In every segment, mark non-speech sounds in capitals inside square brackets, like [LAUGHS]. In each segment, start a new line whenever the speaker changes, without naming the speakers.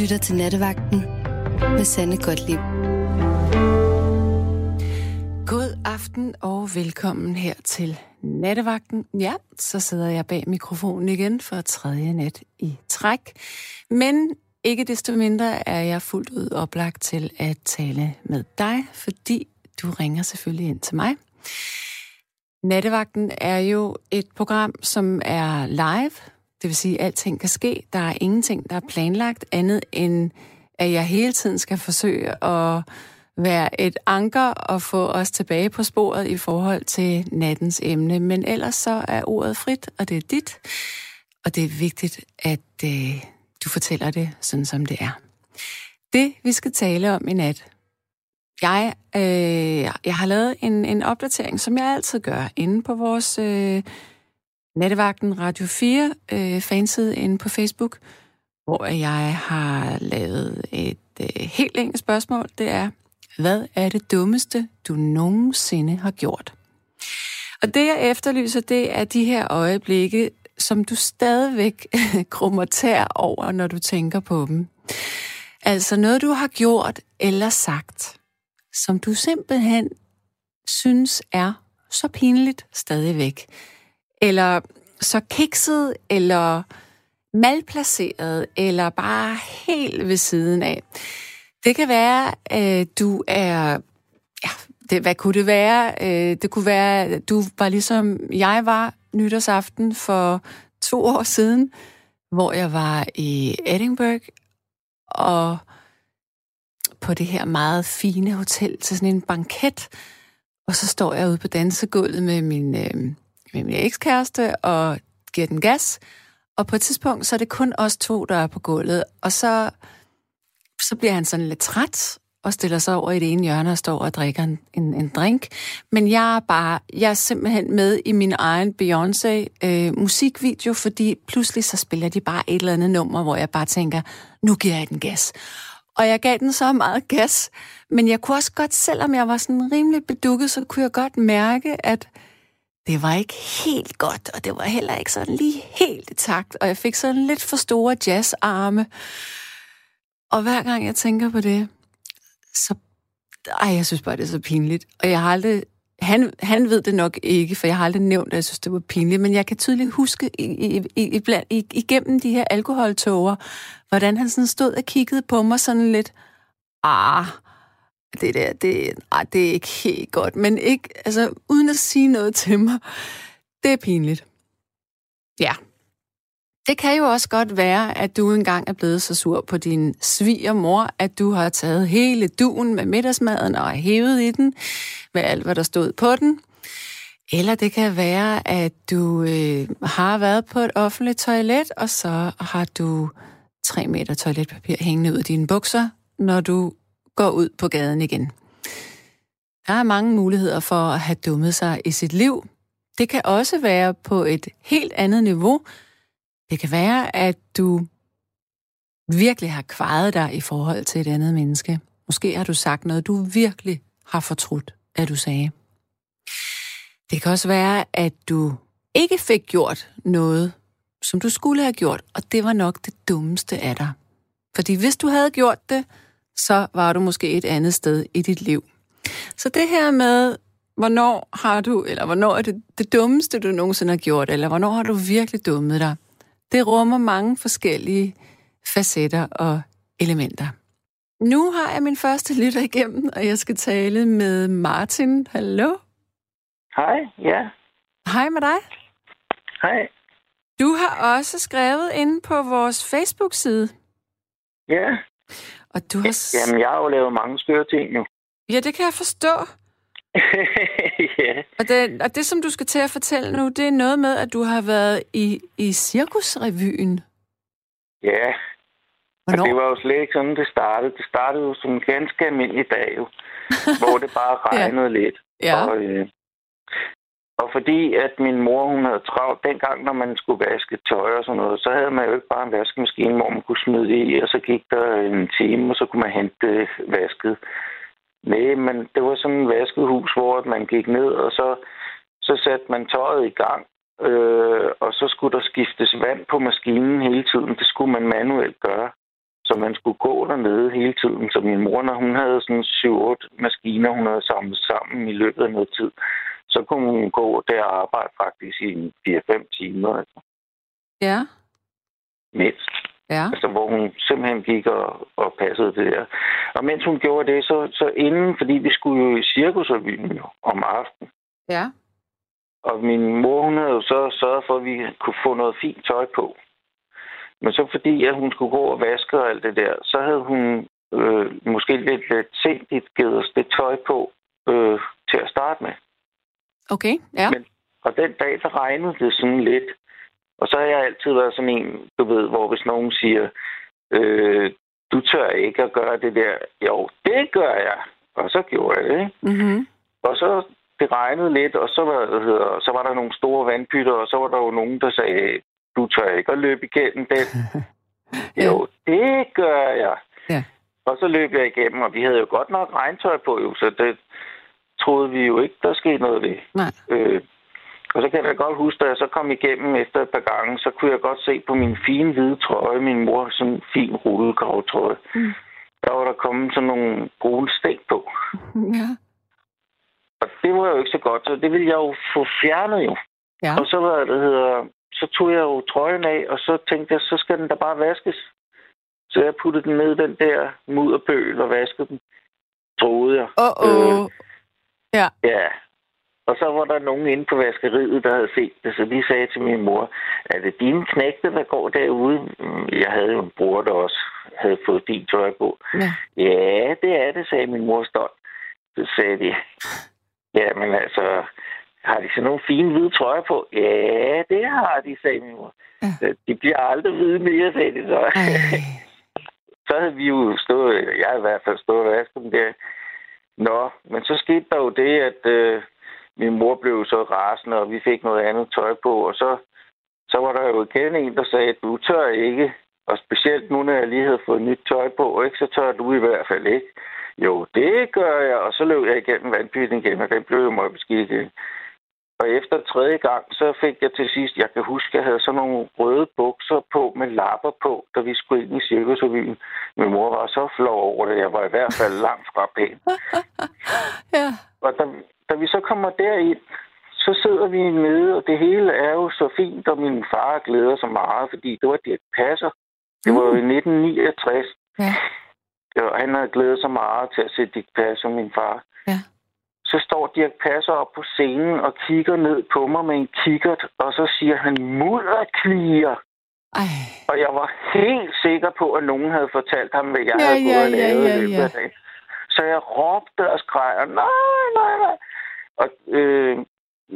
lytter til Nattevagten med Sande Godtlib.
God aften og velkommen her til Nattevagten. Ja, så sidder jeg bag mikrofonen igen for tredje nat i træk. Men ikke desto mindre er jeg fuldt ud oplagt til at tale med dig, fordi du ringer selvfølgelig ind til mig. Nattevagten er jo et program, som er live, det vil sige, at alting kan ske. Der er ingenting, der er planlagt andet end, at jeg hele tiden skal forsøge at være et anker og få os tilbage på sporet i forhold til nattens emne. Men ellers så er ordet frit, og det er dit. Og det er vigtigt, at øh, du fortæller det sådan, som det er. Det, vi skal tale om i nat, jeg, øh, jeg har lavet en, en opdatering, som jeg altid gør, inde på vores øh, Nattevagten Radio 4 øh, fanside inde på Facebook, hvor jeg har lavet et øh, helt enkelt spørgsmål. Det er, hvad er det dummeste, du nogensinde har gjort? Og det, jeg efterlyser, det er de her øjeblikke, som du stadigvæk [LAUGHS] krummer tær over, når du tænker på dem. Altså noget, du har gjort eller sagt, som du simpelthen synes er så pinligt stadigvæk. Eller så kikset, eller malplaceret, eller bare helt ved siden af. Det kan være, øh, du er... Ja, det, hvad kunne det være? Øh, det kunne være, du var ligesom jeg var nytårsaften for to år siden, hvor jeg var i Edinburgh, og på det her meget fine hotel til sådan en banket, og så står jeg ude på dansegulvet med min, øh, med min ekskæreste og giver den gas, og på et tidspunkt, så er det kun os to, der er på gulvet, og så, så bliver han sådan lidt træt, og stiller sig over i det ene hjørne og står og drikker en, en, en drink. Men jeg er bare, jeg er simpelthen med i min egen Beyoncé øh, musikvideo, fordi pludselig så spiller de bare et eller andet nummer, hvor jeg bare tænker, nu giver jeg den gas. Og jeg gav den så meget gas, men jeg kunne også godt, selvom jeg var sådan rimelig bedukket, så kunne jeg godt mærke, at det var ikke helt godt, og det var heller ikke sådan lige helt i takt, og jeg fik sådan lidt for store jazzarme. Og hver gang jeg tænker på det, så... Ej, jeg synes bare, det er så pinligt. Og jeg har aldrig... Han, han ved det nok ikke, for jeg har aldrig nævnt, at jeg synes, det var pinligt, men jeg kan tydeligt huske i, i, i, i, igennem de her alkoholtåger, hvordan han sådan stod og kiggede på mig sådan lidt, ah, det der, det, ej, det er ikke helt godt, men ikke, altså, uden at sige noget til mig, det er pinligt. Ja, det kan jo også godt være, at du engang er blevet så sur på din svigermor, at du har taget hele duen med middagsmaden og hævet i den med alt, hvad der stod på den. Eller det kan være, at du øh, har været på et offentligt toilet, og så har du tre meter toiletpapir hængende ud af dine bukser, når du går ud på gaden igen. Der er mange muligheder for at have dummet sig i sit liv. Det kan også være på et helt andet niveau, det kan være, at du virkelig har kvejet dig i forhold til et andet menneske. Måske har du sagt noget, du virkelig har fortrudt, at du sagde. Det kan også være, at du ikke fik gjort noget, som du skulle have gjort, og det var nok det dummeste af dig. Fordi hvis du havde gjort det, så var du måske et andet sted i dit liv. Så det her med, hvornår har du, eller hvornår er det det dummeste, du nogensinde har gjort, eller hvornår har du virkelig dummet dig, det rummer mange forskellige facetter og elementer. Nu har jeg min første lytter igennem, og jeg skal tale med Martin. Hallo?
Hej, ja.
Hej med dig.
Hej.
Du har også skrevet ind på vores Facebook-side.
Ja.
Og du har...
Jamen, jeg har jo lavet mange skøre ting jo. [LAUGHS]
Ja, det kan jeg forstå.
ja.
Og det, og det, som du skal til at fortælle nu, det er noget med, at du har været i, i cirkusrevyen.
Ja.
Hvornår?
Og det var jo slet ikke sådan, det startede. Det startede jo som en ganske almindelig dag jo, [LAUGHS] hvor det bare regnede ja. lidt.
Ja.
Og, øh, og fordi at min mor, hun havde travlt dengang, når man skulle vaske tøj og sådan noget, så havde man jo ikke bare en vaskemaskine, hvor man kunne smide det i, og så gik der en time, og så kunne man hente vasket. Nej, men det var sådan en vaskehus, hvor man gik ned, og så, så satte man tøjet i gang, øh, og så skulle der skiftes vand på maskinen hele tiden. Det skulle man manuelt gøre. Så Så man skulle gå dernede hele tiden. Så min mor, når hun havde sådan 7-8 maskiner, hun havde samlet sammen i løbet af noget tid, så kunne hun gå der og arbejde faktisk i 4-5 timer. Altså.
Ja.
Mindst.
Ja.
Altså, hvor hun simpelthen gik og, og passede det der. Og mens hun gjorde det, så, så inden, fordi vi skulle jo i cirkusrevyen om aftenen.
Ja.
Og min mor, hun havde jo så sørget for, at vi kunne få noget fint tøj på. Men så fordi, at hun skulle gå og vaske og alt det der, så havde hun øh, måske lidt, lidt sent givet os det tøj på øh, til at starte med.
Okay, ja.
Men, og den dag, der regnede det sådan lidt. Og så har jeg altid været sådan en, du ved, hvor hvis nogen siger, øh, du tør ikke at gøre det der. Jo, det gør jeg. Og så gjorde jeg det?
Mm-hmm.
Og så det regnede lidt, og så var, hedder, så var der nogle store vandpytter, og så var der jo nogen, der sagde, du tør ikke at løbe igennem den. [LAUGHS]
Ja.
Jo, det gør jeg.
Ja.
Og så løb jeg igennem, og vi havde jo godt nok regntøj på, jo, så det troede vi jo ikke, der skete noget ved.
Nej.
Øh, og så kan jeg godt huske, da jeg så kom igennem efter et par gange, så kunne jeg godt se på min fine hvide trøje, min mor sådan en fin rullegrav
Mm.
der var der kommet sådan nogle brune stik på. [LAUGHS]
Ja.
Og det var jo ikke så godt, så det ville jeg jo få fjernet jo.
Ja.
Og så var det hedder, så tog jeg jo trøjen af, og så tænkte jeg, så skal den da bare vaskes. Så jeg puttede den ned i den der mudderbøl og vaskede den. Troede jeg.
Åh, åh. Ja.
Ja. Og så var der nogen inde på vaskeriet, der havde set det, så de sagde til min mor, er det dine knægte, der går derude? Mm, Jeg havde jo en bror, der også havde fået din tøj på.
Ja.
Ja, det er det, sagde min mor stolt. Så sagde de, ja, men altså, har de så nogle fine hvide trøjer på? Ja, det har de, sagde min mor.
Ja.
De bliver aldrig hvide mere, sagde de så.
Ej. [LAUGHS]
så havde vi jo stået, jeg i hvert fald stået og vasket dem der. Nå, men så skete der jo det, at øh, min mor blev så rasende, og vi fik noget andet tøj på, og så, så var der jo igen en, der sagde, du tør ikke, og specielt nu, når jeg lige havde fået nyt tøj på, ikke, så tør du i hvert fald ikke. Jo, det gør jeg, og så løb jeg igennem vandpytten igen, og den blev jo meget beskidt igen. Og efter tredje gang, så fik jeg til sidst, jeg kan huske, jeg havde sådan nogle røde bukser på med lapper på, da vi skulle ind i cirkusrevyen. Min mor var så flov over det, jeg var i hvert fald langt fra pæn. [LAUGHS]
Ja.
Og da, da vi så kommer derind, så sidder vi nede, og det hele er jo så fint, og min far glæder sig meget, fordi det var Dirk Passer. Det var jo i 1969,
Ja.
og han havde glædet sig meget til at se Dirk Passer, min far.
Ja.
Så står Dirk Passer op på scenen og kigger ned på mig med en kikkert, og så siger han, mudderkliger.
Ej.
Og jeg var helt sikker på, at nogen havde fortalt ham, hvad jeg
Ja,
havde gået
ja,
og
ja,
lavet
ja,
i løbet
ja.
af dagen. Så jeg råbte og skreg, og nej, nej, nej. Og øh,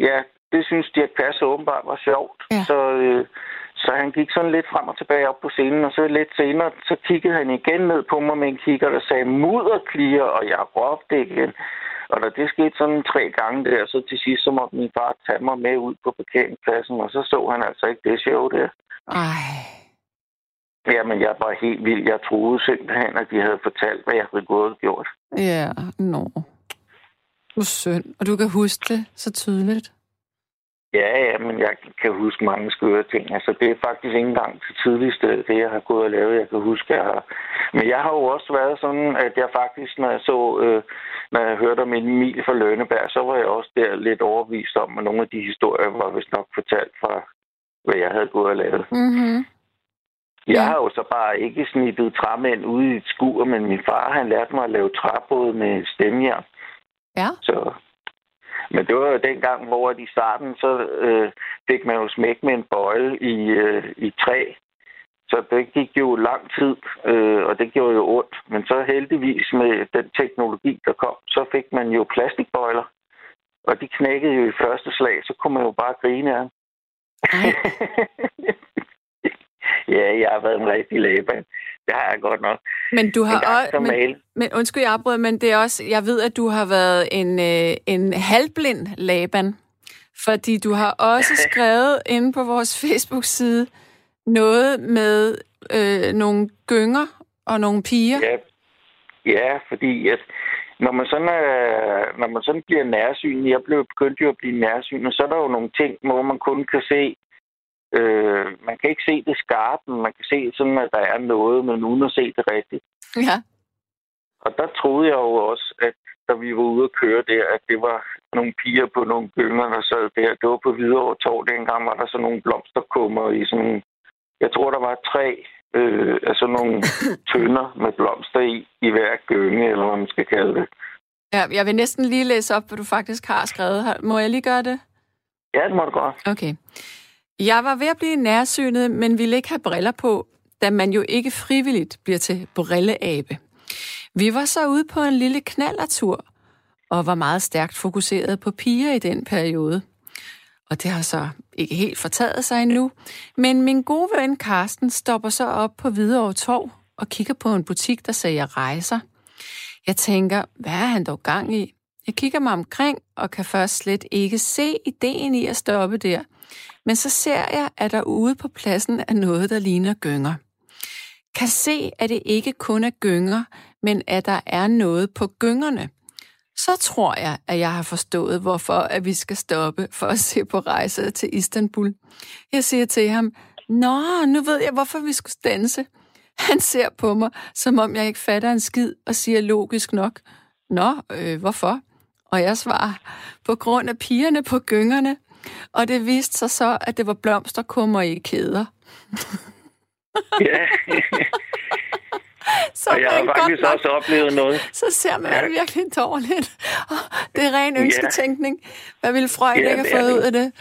ja, det synes Dirk Passer åbenbart var sjovt.
Ja.
Så, øh, så han gik sådan lidt frem og tilbage op på scenen, og så lidt senere, så kiggede han igen ned på mig med en kigger, der sagde mudderkliger, og jeg råbte igen. Og da det skete sådan tre gange der, så til sidst så måtte min far tage mig med ud på parkeringspladsen, og så så han altså ikke det show der.
Ej.
Jamen, jeg var helt vild. Jeg troede simpelthen, at de havde fortalt, hvad jeg havde gået og gjort.
Ja, nå. Hvor synd. Og du kan huske det så tydeligt.
Ja, ja, men jeg kan huske mange skøre ting. Altså, det er faktisk ikke engang det tidligste, det jeg har gået og lavet, jeg kan huske, jeg har. Men jeg har jo også været sådan, at jeg faktisk, når jeg så, øh, når jeg hørte om Emil fra Lønneberg, så var jeg også der lidt overvist om, at nogle af de historier var vist nok fortalt fra, hvad jeg havde gået og lavet.
Mm-hmm.
Jeg
Ja.
har jo så bare ikke snippet træmænd ude i et skur, men min far, han lærte mig at lave træbåde med stemjern.
Ja.
Så, men det var jo dengang, hvor i starten, så øh, fik man jo smæk med en bøjle i, øh, i træ. Så det gik jo lang tid, øh, og det gjorde jo ondt. Men så heldigvis med den teknologi, der kom, så fik man jo plastikbøjler. Og de knækkede jo i første slag, så kunne man jo bare grine af dem. [LAUGHS] Ja, jeg har været en rigtig lægeband. Det har jeg godt nok.
Men du har også... Men, men undskyld, jeg afbryder, men det er også... Jeg ved, at du har været en, øh, en halvblind laban. Fordi du har også [LAUGHS] skrevet inde på vores Facebook-side noget med øh, nogle gynger og nogle piger.
Ja, ja fordi at når man sådan, er, når man sådan bliver nærsynet, jeg blev begyndt jo at blive nærsynet, så er der jo nogle ting, hvor man kun kan se Øh, man kan ikke se det skarpt, men man kan se sådan, at der er noget, men uden at se det rigtigt.
Ja.
Og der troede jeg jo også, at da vi var ude at køre der, at det var nogle piger på nogle gynger, der sad der. Det var på Hvidovre Torv. Dengang var der sådan nogle blomsterkummer i sådan... Jeg tror, der var tre, øh, altså nogle [LAUGHS] tønder med blomster i, i hver gynge, eller hvad man skal kalde det.
Ja, jeg vil næsten lige læse op, hvad du faktisk har skrevet. Må jeg lige gøre det?
Ja, det må du godt.
Okay. Jeg var ved at blive nærsynet, men ville ikke have briller på, da man jo ikke frivilligt bliver til brilleabe. Vi var så ude på en lille knallertur, og var meget stærkt fokuseret på piger i den periode. Og det har så ikke helt fortaget sig endnu. Men min gode ven Karsten stopper så op på Hvidovre Torv og kigger på en butik, der sælger rejser. Jeg tænker, hvad er han dog gang i? Jeg kigger mig omkring og kan først slet ikke se ideen i at stoppe der. Men så ser jeg, at der ude på pladsen er noget, der ligner gynger. Kan se, at det ikke kun er gynger, men at der er noget på gyngerne. Så tror jeg, at jeg har forstået, hvorfor at vi skal stoppe for at se på rejset til Istanbul. Jeg siger til ham, Nå, nu ved jeg, hvorfor vi skulle stanse. Han ser på mig, som om jeg ikke fatter en skid, og siger logisk nok, Nå, øh, hvorfor? Og jeg svarer, på grund af pigerne på gyngerne. Og det viste sig så, at det var blomsterkummer i kæder. [LAUGHS]
Ja. [LAUGHS] så og jeg har faktisk nok, også oplevet noget.
Så ser man ja. virkelig dårligt. Det er ren ønsketænkning. Hvad ville Freud ja, ikke have fået ud af det?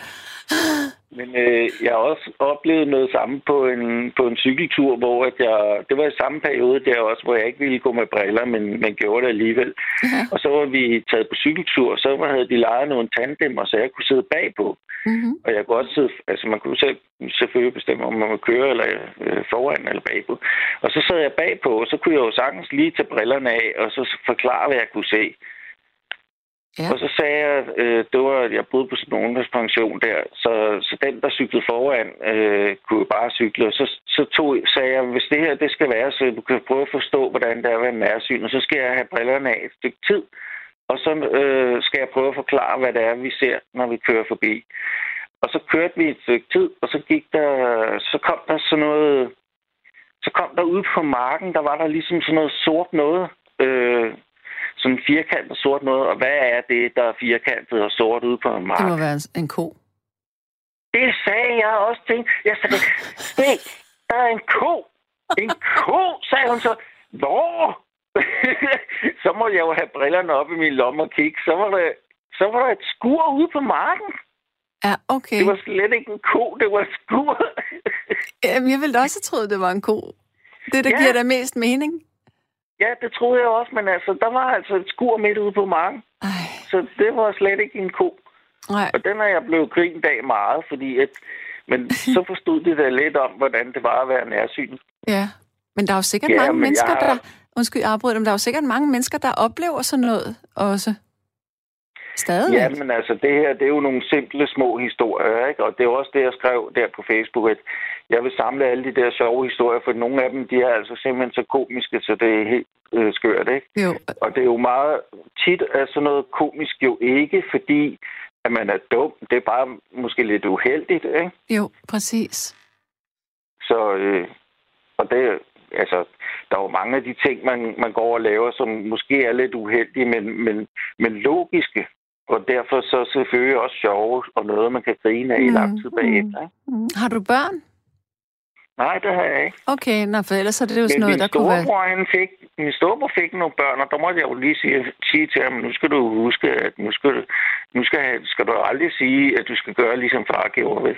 Men øh, jeg har også oplevet noget samme på en, på en cykeltur, hvor at jeg, det var i samme periode der også, hvor jeg ikke ville gå med briller, men, men gjorde det alligevel. Ja. [LAUGHS] Og så var vi taget på cykeltur, og så havde de lejet nogle tandemmer, så jeg kunne sidde bagpå. Mm-hmm. Og jeg kunne også sidde, altså man kunne selv, selvfølgelig bestemme, om man må køre eller øh, foran eller bagpå. Og så sad jeg bagpå, og så kunne jeg jo sagtens lige tage brillerne af, og så forklare, hvad jeg kunne se. Ja. Og så sagde jeg, øh, det var, at jeg boede på sådan en ungdomspension der, så, så den, der cyklede foran, øh, kunne bare cykle. Og så, så tog, sagde jeg, hvis det her det skal være, så du kan prøve at forstå, hvordan det er at være nærsyn, og så skal jeg have brillerne af et stykke tid. Og så øh, skal jeg prøve at forklare, hvad det er, vi ser, når vi kører forbi. Og så kørte vi et stykke tid, og så gik der, så kom der sådan noget, så kom der ude på marken, der var der ligesom sådan noget sort noget, øh, sådan firkantet sort noget. Og hvad er det, der er firkantet og sort ude på en mark?
Det må være en ko.
Det sagde jeg også til Jeg sagde, se, der er en ko. En ko, sagde hun så. Hvor? [LAUGHS] så må jeg jo have brillerne op i min lomme og kigge. Så var der, så var der et skur ude på marken.
Ja, okay.
Det var slet ikke en ko, det var et skur.
Jamen, jeg ville også have troet, det var en ko. Det, der ja. giver dig mest mening.
Ja, det troede jeg også, men altså, der var altså et skur midt ude på marken. Ej. Så det var slet ikke en ko.
Nej.
Og den er jeg blevet grint af meget, fordi at, men [LAUGHS] så forstod de da lidt om, hvordan det var at være nærsyn.
Ja, men der er jo sikkert ja, mange mennesker, har... der... Undskyld, jeg afbryder dem. Der er jo sikkert mange mennesker, der oplever sådan noget også. Stadig.
Ja, men altså, det her, det er jo nogle simple små historier, ikke? Og det er også det, jeg skrev der på Facebook, at jeg vil samle alle de der sjove historier, for nogle af dem, de er altså simpelthen så komiske, så det er helt øh, skørt, ikke?
Jo.
Og det er jo meget tit er sådan noget komisk jo ikke, fordi at man er dum. Det er bare måske lidt uheldigt, ikke?
Jo, præcis.
Så, øh, og det, altså, der er jo mange af de ting, man, man går og laver, som måske er lidt uheldige, men, men, men logiske. Og derfor så selvfølgelig også sjove, og noget, man kan grine af mm. i lang tid bagefter.
Mm. Mm. Har du børn?
Nej, det har jeg ikke.
Okay, nå, for ellers er det jo sådan noget, der kunne være...
Han fik, min storebror fik nogle børn, og der måtte jeg jo lige sige, sige til ham, nu skal du huske, at nu skal du, nu skal, skal du aldrig sige, at du skal gøre, ligesom far gjorde, vel?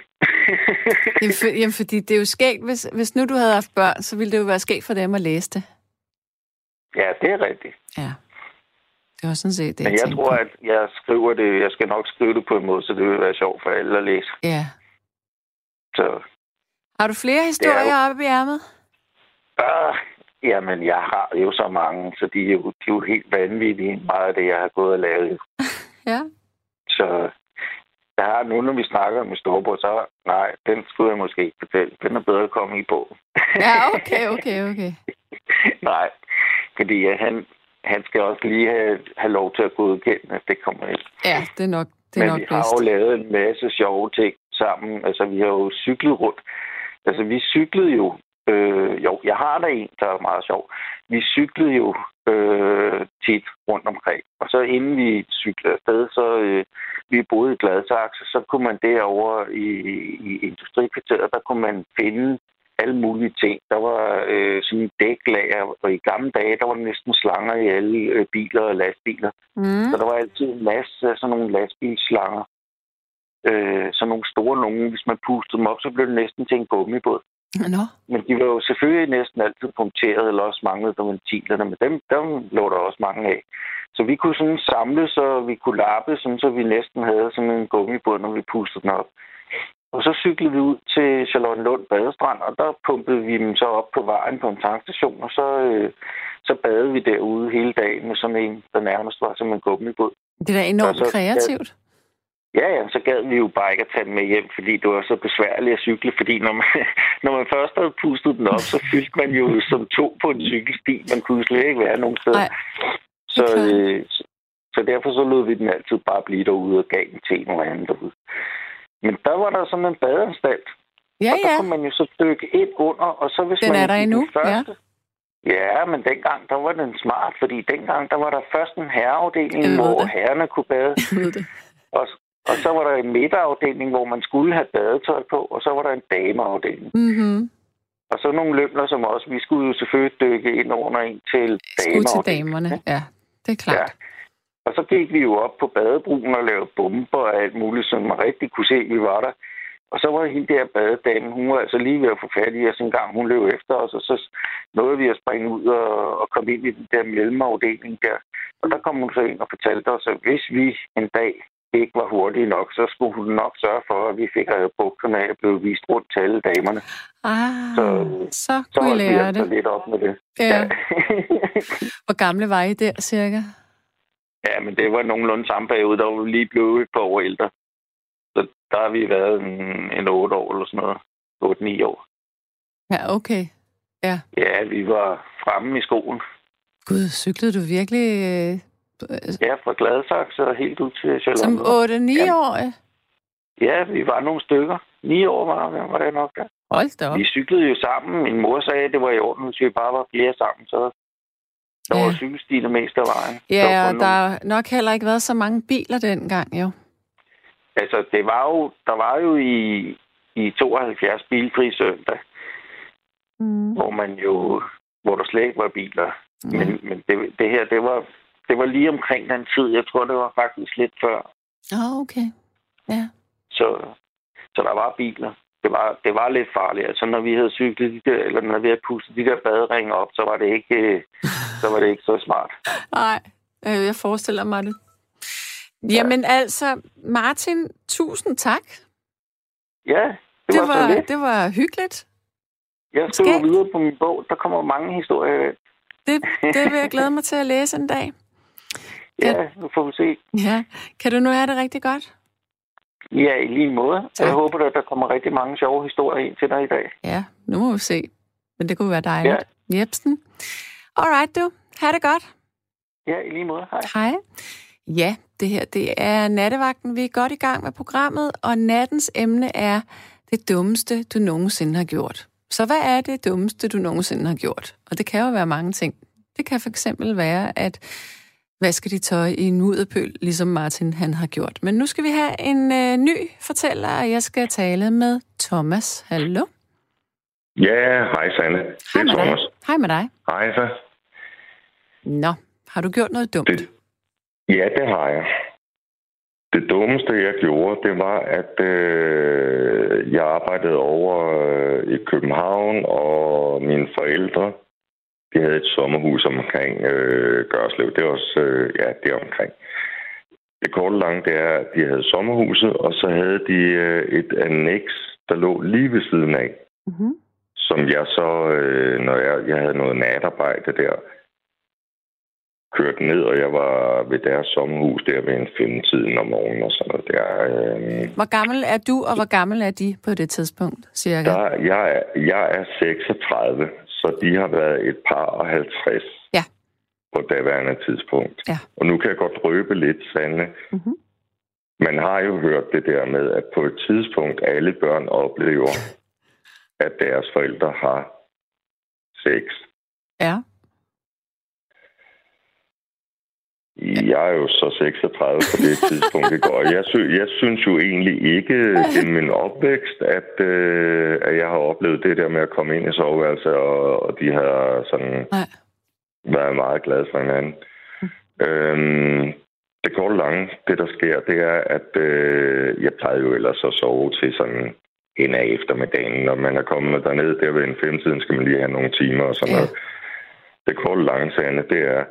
[LAUGHS]
jamen, for, jamen, fordi det er jo skægt, hvis, hvis nu du havde haft børn, så ville det jo være skægt for dem at læse det.
Ja, det er rigtigt.
Ja. Det var sådan set det,
Men jeg, jeg tror, på. at jeg skriver det, jeg skal nok skrive det på en måde, så det vil være sjovt for alle at læse.
Ja.
Så
har du flere historier jo... oppe i ærmet?
Uh, jamen, jeg har jo så mange, så de er jo, de er jo helt vanvittige, meget af det, jeg har gået og lavet. [LAUGHS]
ja.
Så jeg har nu, når vi snakker med Storbror, så nej, den skulle jeg måske ikke fortælle. Den er bedre at komme i på. [LAUGHS]
ja, okay, okay, okay. [LAUGHS]
nej, fordi han, han skal også lige have, have lov til at godkende, at det kommer ind.
Ja, det er nok det er
Men
nok
vi har jo lavet en masse sjove ting, sammen. Altså, vi har jo cyklet rundt. Altså, vi cyklede jo Øh, jo, jeg har der en, der er meget sjov. Vi cyklede jo øh, tit rundt omkring. Og så inden vi cyklede afsted, så øh, vi boede i Gladsaxe, så kunne man derover i, i industrikvarteret, der kunne man finde alle mulige ting. Der var øh, sådan en dæklager, og i gamle dage, der var næsten slanger i alle øh, biler og lastbiler. Mm. Så der var altid en masse af sådan nogle lastbilslanger. Øh, sådan nogle store nogle. Hvis man pustede dem op, så blev det næsten til en gummibåd.
Nå.
Men de var jo selvfølgelig næsten altid punkteret, eller også manglede der ventilerne, men dem, dem lå der også mange af. Så vi kunne sådan samle, så vi kunne lappe, sådan, så vi næsten havde sådan en gummibåd, når vi pustede den op. Og så cyklede vi ud til Charlottenlund Badestrand, og der pumpede vi dem så op på vejen på en tankstation, og så, øh, så badede vi derude hele dagen med sådan en, der nærmest var som en gummibåd.
Det er da enormt så, kreativt.
Ja, ja, så gad vi jo bare ikke at tage den med hjem, fordi det var så besværligt at cykle, fordi når man, [LAUGHS] når man først havde pustet den op, så fyldte man jo som to på en cykelsti. Man kunne slet ikke være nogen sted. Så, øh, så derfor så lod vi den altid bare blive derude og gav den til noget andet derude. Men der var der sådan en badeanstalt.
Ja,
og der
ja.
kunne man jo så dykke ind under, og så hvis
den
man...
er der endnu,
første, ja. Ja, men dengang, der var den smart, fordi dengang, der var der først en herreafdeling, hvor herrerne kunne bade. [LAUGHS] og, og så var der en midterafdeling, hvor man skulle have badetøj på, og så var der en dameafdeling.
Mm-hmm.
Og så nogle løbler som os, vi skulle jo selvfølgelig dykke ind under en til.
Skulle til damerne, ja. Det er klart. Ja.
Og så gik vi jo op på badebrugen og lavede bomber og alt muligt, så man rigtig kunne se, at vi var der. Og så var hende der badedamen, hun var altså lige ved at få fat i os en gang. Hun løb efter os, og så nåede vi at springe ud og, og komme ind i den der mellemafdeling der. Og der kom hun så ind og fortalte os, at hvis vi en dag ikke var hurtige nok, så skulle hun nok sørge for, at vi fik bukterne af og blev vist rundt til alle damerne.
Ah, så, så kunne så I lære det.
lidt op med det.
Ja. ja. [LAUGHS] [LAUGHS] Hvor gamle var I der, cirka?
Ja, men det var nogenlunde samme periode, der var lige blevet et par år ældre. Så der har vi været en, en 8 år eller sådan noget. 8-9 år.
Ja, okay. Ja.
Ja, vi var fremme i skolen.
Gud, cyklede du virkelig øh,
Ja, fra Gladsaxe og helt ud til Sjælland.
Som 8-9-årige?
Ja. ja, vi var nogle stykker. 9 år var, var det nok, ja.
Hold da op.
Vi cyklede jo sammen. Min mor sagde, at det var i orden, hvis vi bare var flere sammen, så der ja. var cykelstiene mest af vejen.
Ja, og der har nok heller ikke været så mange biler dengang, jo.
Altså, det var jo, der var jo i, i 72 bilfri søndag, mm. hvor man jo, hvor der slet ikke var biler. Mm. Men, men det, det her, det var det var lige omkring den tid. Jeg tror, det var faktisk lidt før.
Ah, okay. Ja.
Så, så der var biler. Det var, det var lidt farligt. Altså, når vi havde cyklet de der, eller når vi havde pustet de der baderinger op, så var det ikke, så, var det ikke så smart. [LAUGHS]
Nej, øh, jeg forestiller mig det. Jamen ja. altså, Martin, tusind tak.
Ja, det,
det
var,
var,
lidt.
det var hyggeligt.
Jeg skriver videre på min bog. Der kommer mange historier.
Det, det vil jeg [LAUGHS] glæde mig til at læse en dag.
Kan... Ja, nu får vi se.
Ja. Kan du nu have det rigtig godt?
Ja, i lige måde. Tak. Jeg håber, at der kommer rigtig mange sjove historier ind til dig i dag.
Ja, nu må vi se. Men det kunne være dejligt. Ja. Jebsen. Alright, du. Ha' det godt.
Ja, i lige måde. Hej.
Hej. Ja, det her det er nattevagten. Vi er godt i gang med programmet, og nattens emne er det dummeste, du nogensinde har gjort. Så hvad er det dummeste, du nogensinde har gjort? Og det kan jo være mange ting. Det kan for eksempel være, at vaske dit tøj i en mudderpøl, ligesom Martin han har gjort. Men nu skal vi have en øh, ny fortæller, og jeg skal tale med Thomas. Hallo?
Ja, hej Sanne.
Hej med Thomas. Dig. Hej med dig.
Hej så.
Nå, har du gjort noget dumt?
Det, ja, det har jeg. Det dummeste, jeg gjorde, det var, at øh, jeg arbejdede over øh, i København, og mine forældre de havde et sommerhus omkring øh, Gørslev. Det var også, øh, ja, det omkring. Det korte lange, det er, at de havde sommerhuset, og så havde de øh, et annex, der lå lige ved siden af. Mm-hmm. Som jeg så, øh, når jeg, jeg havde noget natarbejde der, kørte ned, og jeg var ved deres sommerhus der ved en femtiden om morgenen og sådan noget der. Øh...
Hvor gammel er du, og hvor gammel er de på det tidspunkt, cirka?
Der, jeg, er, jeg er 36, så de har været et par og 50
ja.
på daværende tidspunkt.
Ja.
Og nu kan jeg godt røbe lidt, Sande. Mm-hmm. man har jo hørt det der med, at på et tidspunkt alle børn oplever, at deres forældre har sex.
Ja.
Jeg er jo så 36 på det tidspunkt, ikke? og jeg, sy- jeg synes jo egentlig ikke gennem min opvækst, at, øh, at jeg har oplevet det der med at komme ind i soveværelset, og, og de har sådan
Nej.
været meget glade for hinanden. Øhm, det korte lange, det der sker, det er, at øh, jeg plejede jo ellers at sove til sådan en af eftermiddagen. Når man er kommet derned der ved en femtiden, skal man lige have nogle timer og sådan
Ja.
noget. Det korte lange, Sande, det er,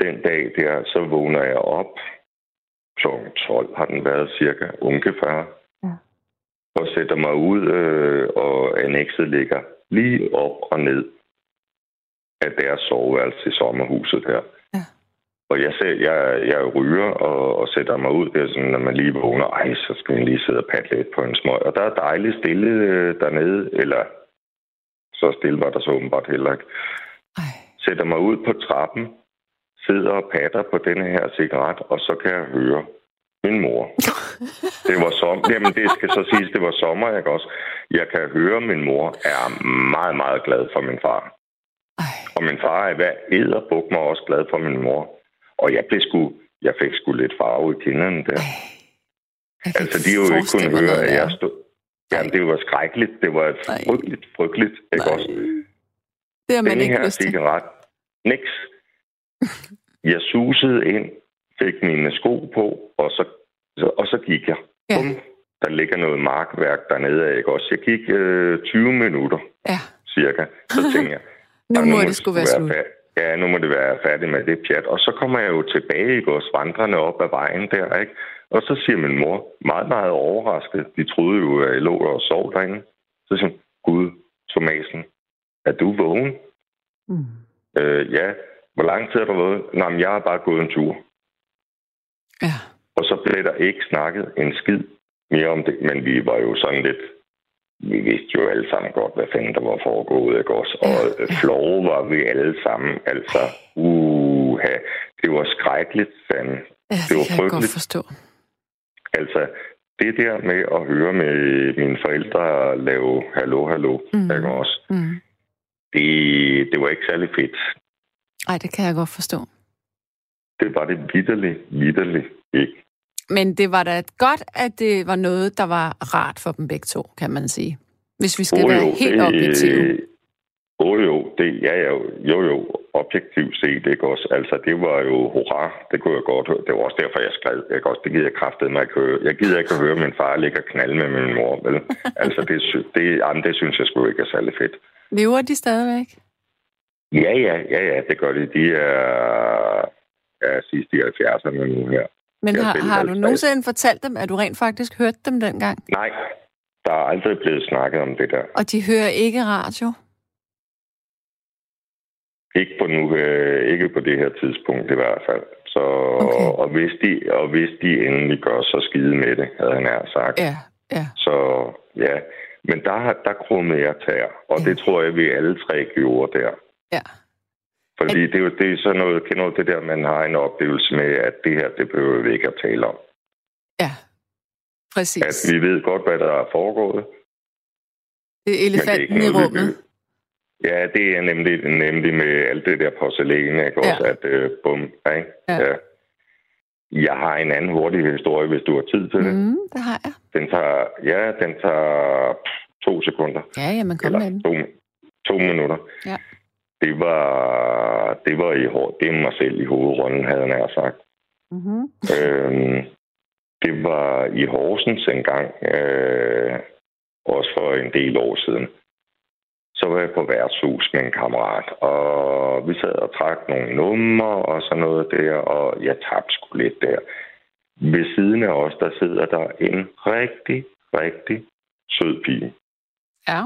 den dag der, så vågner jeg op. Kl. 12 har den været cirka, ungefær.
Ja.
Og sætter mig ud, øh, og annexet ligger lige op og ned af deres soveværelse i sommerhuset her.
Ja.
Og jeg, ser, jeg, jeg ryger og, og sætter mig ud der, sådan, når man lige vågner. Ej, så skal man lige sidde og patte lidt på en smøg. Og der er dejligt stille øh, dernede, eller så stille var der så åbenbart heller ikke.
Ej.
Sætter mig ud på trappen, sidder og patter på denne her cigaret, og så kan jeg høre min mor. Det var som, jamen det skal så siges, det var sommer, ikke også? Jeg kan høre, min mor er meget, meget glad for min far.
Ej.
Og min far er hver æderbuk mig også glad for min mor. Og jeg blev sgu, jeg fik sgu lidt farve i kinderne der. Altså, de jo ikke
mig
høre, at jeg stod... Jamen, det var skrækkeligt. Det var frygteligt, frygteligt, ikke
Nej.
også?
Det har man
Denne
ikke
her
lyst
cigaret, niks. [LAUGHS] Jeg susede ind, fik mine sko på, og så, og så gik jeg.
Ja.
Bum. Der ligger noget markværk dernede, ikke også? Jeg gik øh, 20 minutter,
Ja,
cirka. Så [LAUGHS] tænkte jeg,
nu
"Ej,
må det sgu være slut.
Ja, nu må det være færdigt med det pjat. Og så kommer jeg jo tilbage, ikke også, vandrende op ad vejen der, ikke? Og så siger min mor, meget, meget overrasket, de troede jo, at jeg lå og sov derinde. Så siger hun, Gud, Thomasen, er du vågen?
Mm.
Øh, ja. Hvor lang tid har du været? Nej, men jeg har bare gået en tur.
Ja.
Og så blev der ikke snakket en skid mere om det. Men vi var jo sådan lidt... Vi vidste jo alle sammen godt, hvad fanden der var foregået, ikke også? Og
Ja,
øh, flove var vi alle sammen. Altså, uha, det var skrækkeligt, fanden.
Ja,
Det
det,
var
kan jeg godt
frygteligt.
forstå.
Altså, det der med at høre med mine forældre lave hallo, hallo,
mm.
ikke også?
Mm.
Det, det var ikke særlig fedt.
Ej, det kan jeg godt forstå.
Det var det vidderligt, vidderligt ikke.
Men det var da godt, at det var noget, der var rart for dem begge to, kan man sige. Hvis vi skal
Jo,
være
jo,
helt
det-
objektive.
Jo, jo, det, ja, ja, jo, jo, objektivt set, ikke også? Altså, det var jo hurra, det kunne jeg godt høre. Det var også derfor, jeg skrev, ikke også? Det gider jeg kraftedeme mig ikke høre. Jeg gider ikke at høre min far ligge og knalde med min mor, vel? Altså, det, det, jamen, det synes jeg sgu ikke er særlig fedt.
Lever de stadigvæk?
Ja, ja, ja, ja, det gør de. De er, er sidst i 70'erne nu her.
Men har, har du
50.
nogensinde fortalt dem, at du rent faktisk hørte dem dengang?
Nej, der er aldrig blevet snakket om det der.
Og de hører ikke radio?
Ikke på, nu, øh, ikke på det her tidspunkt i hvert fald. Så,
Okay.
og, hvis de, og hvis de endelig gør så skide med det, havde han nær sagt.
Ja, ja.
Så ja, men der, har- der krummede jeg tær, og
Ja.
det tror jeg, vi alle tre gjorde der.
Ja.
Fordi det er jo det er sådan noget, kender det der, man har en oplevelse med, at det her, det behøver vi ikke at tale om.
Ja, præcis.
At vi ved godt, hvad der er foregået.
det er elefanten
det er
i
noget,
rummet.
vi- Ja, det er nemlig, nemlig med alt det der porcelæn, ikke?
Ja.
Også at øh, bum, ikke?
Ja.
ja. Jeg har en anden hurtig historie, hvis du har tid til det.
Mm, det har jeg.
Den tager, ja, den tager pff, to sekunder.
Ja, jamen kom med den.
to, to minutter.
Ja.
Det var, det var i hår, det er mig selv i hovedrollen, havde nær sagt.
Mm-hmm.
øhm, det var i Horsens engang, øh, også for en del år siden. Så var jeg på værtshus med en kammerat, og vi sad og trak nogle numre og sådan noget der, og jeg tabte sgu lidt der. Ved siden af os, der sidder der en rigtig, rigtig sød pige.
Ja.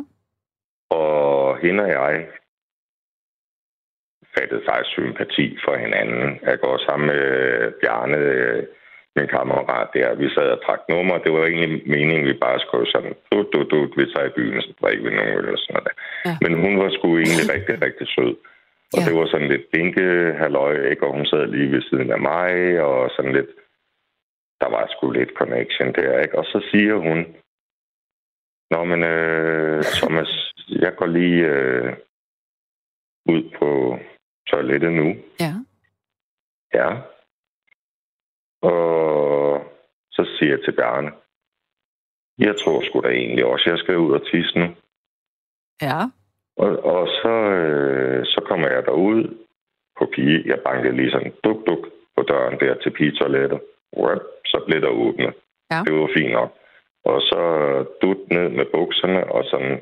Og hende og jeg fattede faktisk sympati for hinanden. Jeg går sammen med Bjarne, min kammerat der. Vi sad og trak nummer. Det var egentlig meningen, vi bare skulle sådan, du, du, du, vi tager i byen, så drikker vi nogle øl og sådan noget.
Ja.
Men hun var sgu egentlig rigtig, rigtig sød. Og
Ja.
det var sådan lidt binke halløj, ikke? Og hun sad lige ved siden af mig, og sådan lidt... der var sgu lidt connection der, ikke? Og så siger hun, Nå, men øh, Thomas, jeg går lige øh, ud på toilettet nu.
Ja.
Ja. Og så siger jeg til Bjarne, jeg tror sgu da egentlig også, jeg skal ud og tisse nu.
Ja.
Og, og så, øh, så kommer jeg derud på pige. Jeg bankede lige sådan duk, duk på døren der til pigetoilettet. Så blev der åbnet.
Ja.
Det var fint nok. Og så dut ned med bukserne, og sådan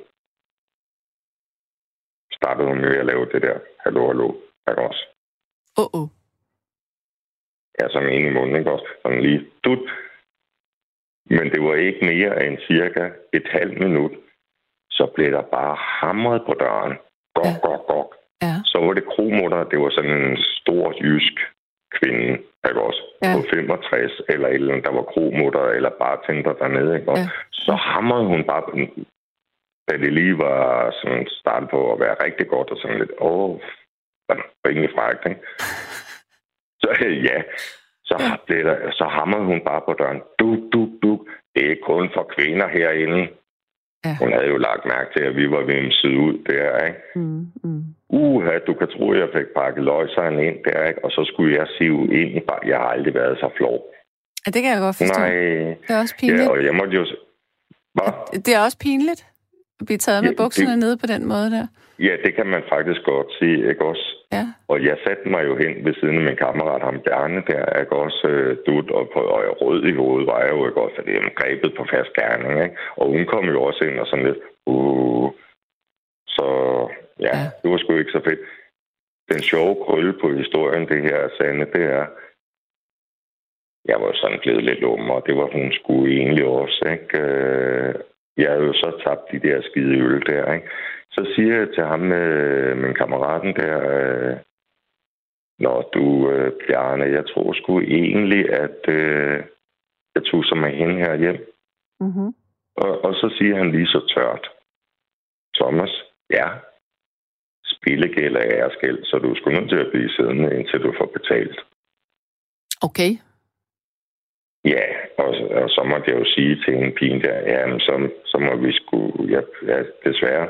startede hun med at lave det der hallo, hallo, ikke også?
Åh, oh, oh.
Ja, som en i munden, ikke også? Sådan lige dut. Men det var ikke mere end cirka et halvt minut. Så blev der bare hamret på døren. Gok,
Ja.
gok, gok.
Ja.
Så var det kromutter. Det var sådan en stor jysk kvinde, ikke også?
Ja.
På 65 eller eller der var kromutter eller bartender dernede, ikke også?
Ja.
Så hamrede hun bare, på den, da det lige var sådan startet på at være rigtig godt og sådan lidt, åh, rimelig frækt, ikke? Så ja, så,
Ja.
blev der, så hamrede hun bare på døren. Du, du, du. Det er kun for kvinder herinde.
Ja.
Hun havde jo lagt mærke til, at vi var vimset ud der, ikke?
Mm, mm.
Uha, du kan tro, at jeg fik pakket løgsejren ind der, ikke? Og så skulle jeg sive ind i bare. Jeg har aldrig været så flov.
Ja, det kan jeg godt forstå.
Nej.
Det er også pinligt.
Ja, og jeg måtte jo... Hvad?
Det er også pinligt at blive taget med
Ja,
bukserne
det-
nede på den måde der.
Ja, det kan man faktisk godt sige, ikke også?
Ja.
Og jeg satte mig jo hen ved siden af min kammerat, ham Bjarne der, ikke også øh, dut, og, på, og rød i hovedet var jeg jo ikke også, fordi jeg grebet på fast gerning, ikke? Og hun kom jo også ind og sådan lidt, uh, så ja,
Ja.
det var sgu ikke så fedt. Den sjove krølle på historien, det her, Sande, det er, jeg var jo sådan blevet lidt lum, og det var hun skulle egentlig også, ikke? Øh, Jeg havde jo så tabt de der skide øl der, ikke? Så siger jeg til ham, øh, min kammeraten der, øh, Nå, du, øh, Bjarne, jeg tror sgu egentlig, at øh, jeg tog sig med hende her hjem.
Mm-hmm.
Og, og så siger han lige så tørt, Thomas, ja, spillegæld er æresgæld, så du er sgu nødt til at blive siddende, indtil du får betalt.
Okay.
Ja, og, og så måtte jeg jo sige til en pige der, ja, men så, så må vi sgu, ja, ja, desværre,